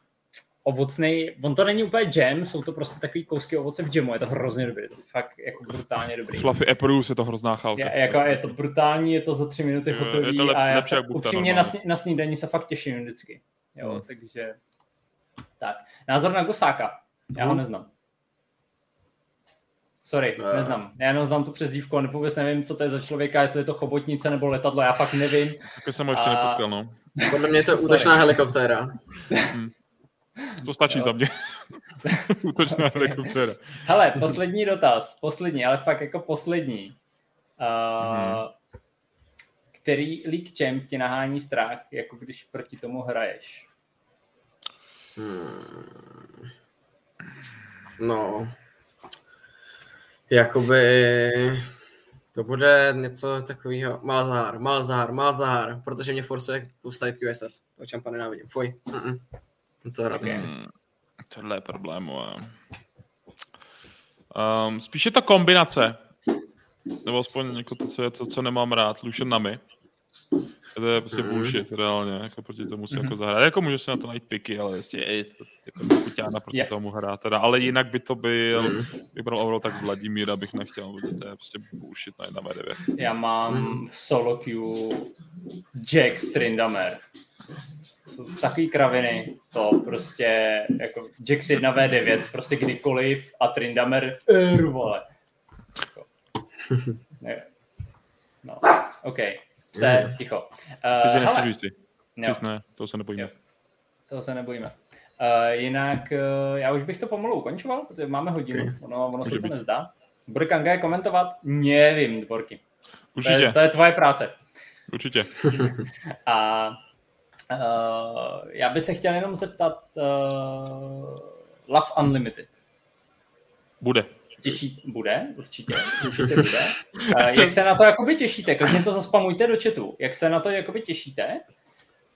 ovocný, on to není úplně jam, jsou to prostě takový kousky ovoce v jamu, je to hrozně dobrý, je to fakt jako brutálně dobrý. Fluffy Apple je to hrozná chálka. Je, jako, je to brutální, je to za tři minuty Jo, je hotový to lep- a já lepší se upřímně na, sní, na snídaní se fakt těším vždycky. Jo, Hmm. takže tak. Názor na Gosáka. Já ho Hmm. neznám. Sorry, Ne. neznám. Já jenom znám tu přezdívku a vůbec nevím, co to je za člověka, jestli je to chobotnice nebo letadlo, já fakt nevím. (laughs) Taky jsem ho ještě A- nepotkal, no. Podle mě je to útočná helikoptéra. To stačí Jo. za mě. (laughs) Útočná helikoptéra. Hele, poslední dotaz, poslední, ale fakt jako poslední. Uh, Mhm. Který League Champ ti nahání strach, jako když proti tomu hraješ? Hmm. No. Jakoby to bude něco takového. Malzahar, Malzahar, Malzahar, protože mě forsuje postavit QSS. To čempa nenávidím. Fuj. Mm-mm. To rád Okay. Hmm, tohle je problém. Um, spíše ta kombinace. Nebo aspoň jako to, co, je, to, co nemám rád. Lucian Nami. To je prostě Mhm. bullshit, reálně. Jako proti tomu si Mhm. jako zahrát. Jako můžu si na to najít piky, ale prostě je to jako kuťána proti Je. tomu hrát. Teda. Ale jinak by to byl, Mhm. vybral overall tak Vladimíra bych nechtěl, protože to je prostě bullshit na 1v9. Já mám Mhm. v solo queue Jack Strindamer. Jsou takový kraviny, to prostě jako Jax 1v9, prostě kdykoliv a Trindamer, er, vole. Jako, ne. No, OK. Se, ticho. Uh, si hele, nechceš říct si. jo, Ty ne, to se nebojíme. Jo. toho se nebojíme. Uh, jinak uh, já už bych to pomalu ukončoval, protože máme hodinu, Ok. ono, ono se to být. nezdá. Bude Kanga je komentovat? Nevím, Dvorky. To Určitě, je, to je tvoje práce. určitě. (laughs) A uh, já bych se chtěl jenom zeptat uh, Love Unlimited. Bude. Těší, bude, určitě, určitě (laughs) bude. Jak se na to jakoby těšíte? Klidně to zaspamujte do chatu. Jak se na to jakoby těšíte?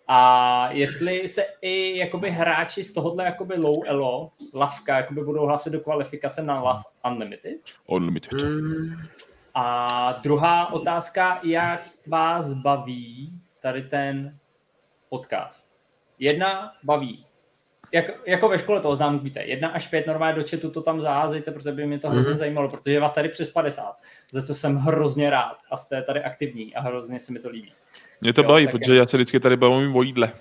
A jestli se i jakoby hráči z tohohle jakoby low elo, lavka, jakoby budou hlásit do kvalifikace na Love Unlimited? Unlimited. A druhá otázka, jak vás baví tady ten podcast? Jedna baví. Jak, jako ve škole toho znám, víte, jedna až pět normálně do chatu to tam zaházejte, protože by mě to hrozně Mhm. zajímalo, protože je vás tady přes 50, za co jsem hrozně rád a jste tady aktivní a hrozně se mi to líbí. Mě to Jo, baví, protože já se vždycky tady bavím o jídle.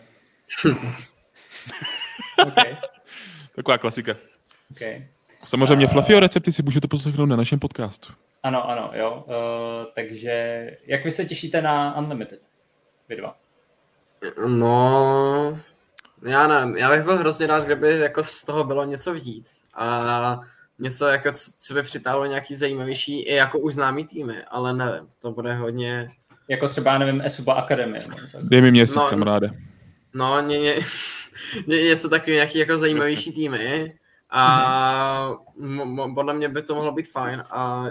Okay. (laughs) Taková klasika. Okay. Samozřejmě A- Fluffy recepty si můžete poslechnout na našem podcastu. Ano, ano, jo. Uh, takže jak vy se těšíte na Unlimited? Vy dva. No, já nevím, já bych byl hrozně rád, kdyby jako z toho bylo něco víc a něco, jako, co by přitáhlo nějaký zajímavější i jako už známý týmy, ale nevím, to bude hodně, Jako třeba, já nevím, Esuba Academy. Dej mi měsíc, No, kamaráde. no ně, ně, (laughs) ně, něco takový, nějaký jako zajímavější týmy a mo, mo, podle mě by to mohlo být fajn a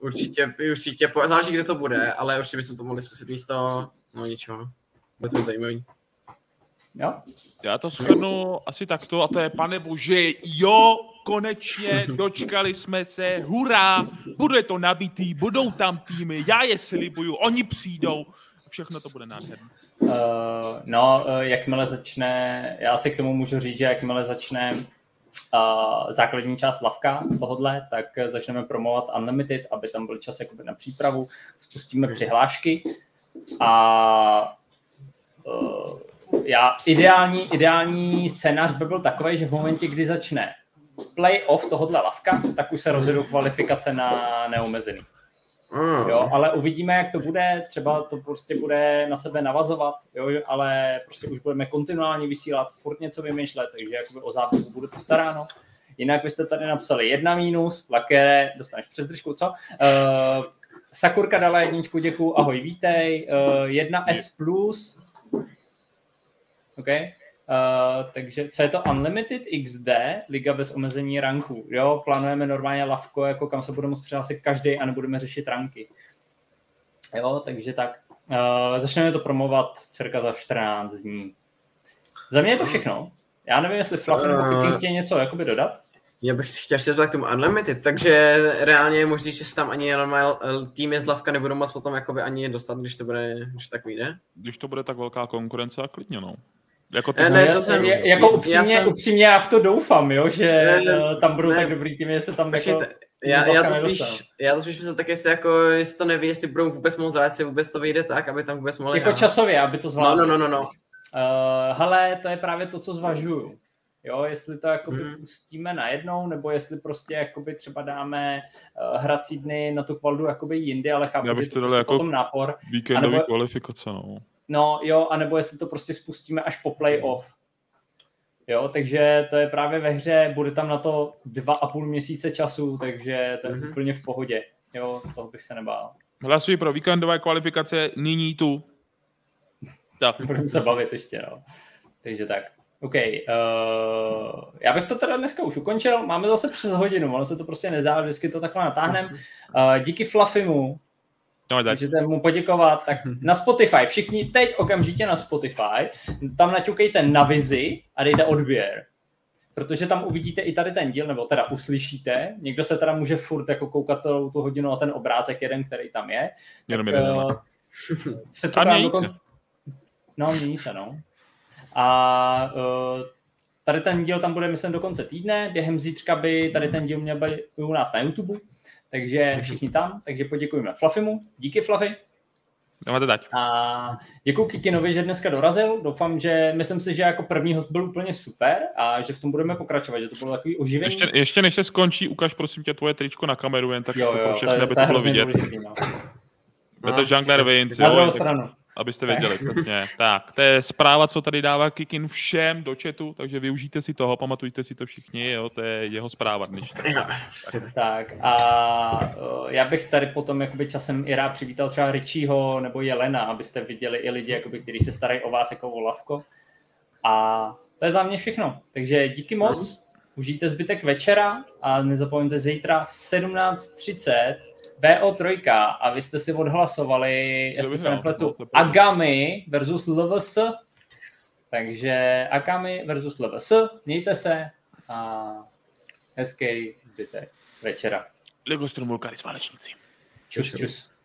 určitě, určitě, po- záleží, kde to bude, ale určitě bychom to mohli zkusit místo, no ničeho, bude to zajímavý. Jo? Já to shrnu asi takto a to je, pane bože, jo, konečně (laughs) dočkali jsme se, hurá, bude to nabitý, budou tam týmy, já je slibuju, oni přijdou, všechno to bude nádherné. Uh, no, uh, jakmile začne, já si k tomu můžu říct, že jakmile začne uh, základní část lavka tohodle, tak začneme promovat Unlimited, aby tam byl čas jakoby na přípravu, spustíme přihlášky a já, ideální, ideální scénář by byl takový, že v momentě, kdy začne play-off tohohle lavka, tak už se rozjedou kvalifikace na neomezený. Mm. Jo, ale uvidíme, jak to bude, třeba to prostě bude na sebe navazovat, jo, ale prostě už budeme kontinuálně vysílat, furt něco vymýšlet, takže jakoby o zábavu bude postaráno. Jinak byste tady napsali jedna mínus, lakere, dostaneš přes držku, co? Uh, Sakurka dala jedničku, děkuju, ahoj, vítej. Uh, jedna S+, plus. OK. Uh, takže co je to Unlimited XD, liga bez omezení ranků. Jo, plánujeme normálně lavko, jako kam se budeme moct přihlásit každý a nebudeme řešit ranky. Jo, takže tak. Uh, začneme to promovat cirka za 14 dní. Za mě je to všechno. Já nevím, jestli Fluffy nebo Kiki chtějí něco jakoby dodat. Já bych si chtěl říct k tomu Unlimited, takže reálně je možný, že se tam ani týmy z lavka nebudou moc potom jakoby ani dostat, když to bude, když tak vyjde. Když to bude tak velká konkurence a klidně, no. Jako to, ne, ne, to jsem, jako upřímně, já jsem... upřímně já v to doufám, jo, že ne, ne, eh, tam budou ne, tak dobrý týmy, jestli tam jako... Já, já, to spíš, já to spíš myslel tak, jestli, jako, jestli to neví, jestli budou vůbec moc rád, jestli vůbec to vyjde tak, aby tam vůbec mohli Jako hrát. časově, aby to zvládli. No, no, no, no. no. Uh, hele, to je právě to, co zvažuju. Jo, jestli to jakoby mm. pustíme najednou, nebo jestli prostě jakoby třeba dáme uh, hrací dny na tu kvaldu jakoby jindy, ale chápu, Já bych to dal prostě jako potom nápor. Víkendový anebo, kvalifikace, no. No jo, anebo jestli to prostě spustíme až po playoff. Jo, takže to je právě ve hře, bude tam na to dva a půl měsíce času, takže to je mm-hmm. úplně v pohodě. Jo, toho bych se nebál. Hlasuji pro víkendové kvalifikace nyní tu. Tak. (laughs) Budeme se bavit ještě, no. Takže tak. OK. Uh, já bych to teda dneska už ukončil. Máme zase přes hodinu, ono se to prostě nezdá, vždycky to takhle natáhneme. Uh, díky Fluffimu, No, tak. Můžete mu poděkovat. Tak na Spotify, všichni teď okamžitě na Spotify, tam naťukejte na vizi a dejte odběr. Protože tam uvidíte i tady ten díl, nebo teda uslyšíte. Někdo se teda může furt jako koukat celou tu hodinu na ten obrázek jeden, který tam je. Jenom jeden. Uh, (laughs) se to tam dokonce... No, mění se, no. A uh, tady ten díl tam bude, myslím, do konce týdne. Během zítřka by tady ten díl měl být u nás na YouTube. Takže všichni tam, takže poděkujeme Fluffimu. Díky Fluffy. No, to tak. A děkuji Kikinovi, že dneska dorazil. Doufám, že myslím si, že jako první host byl úplně super a že v tom budeme pokračovat, že to bylo takový oživení. Ještě, ještě než se skončí, ukaž prosím tě tvoje tričko na kameru, jen tak jo, to jo, pro všechny, aby to bylo vidět. Důležitý, no. No, Jungler Wins, Na druhou stranu abyste věděli. Přesně. tak, to je zpráva, co tady dává Kikin všem do chatu, takže využijte si toho, pamatujte si to všichni, jo, to je jeho zpráva dnešní. Tak. tak a já bych tady potom jakoby časem i rád přivítal třeba Richieho nebo Jelena, abyste viděli i lidi, jakoby, kteří se starají o vás jako o lavko. A to je za mě všechno. Takže díky moc, užijte zbytek večera a nezapomeňte zítra v 17.30 BO3 a vy jste si odhlasovali, jestli se nepletu, Agami versus LVS. Takže Agami versus LVS, mějte se a hezký zbytek večera. Lego Stromulkaris válečníci. Čus, čus. čus.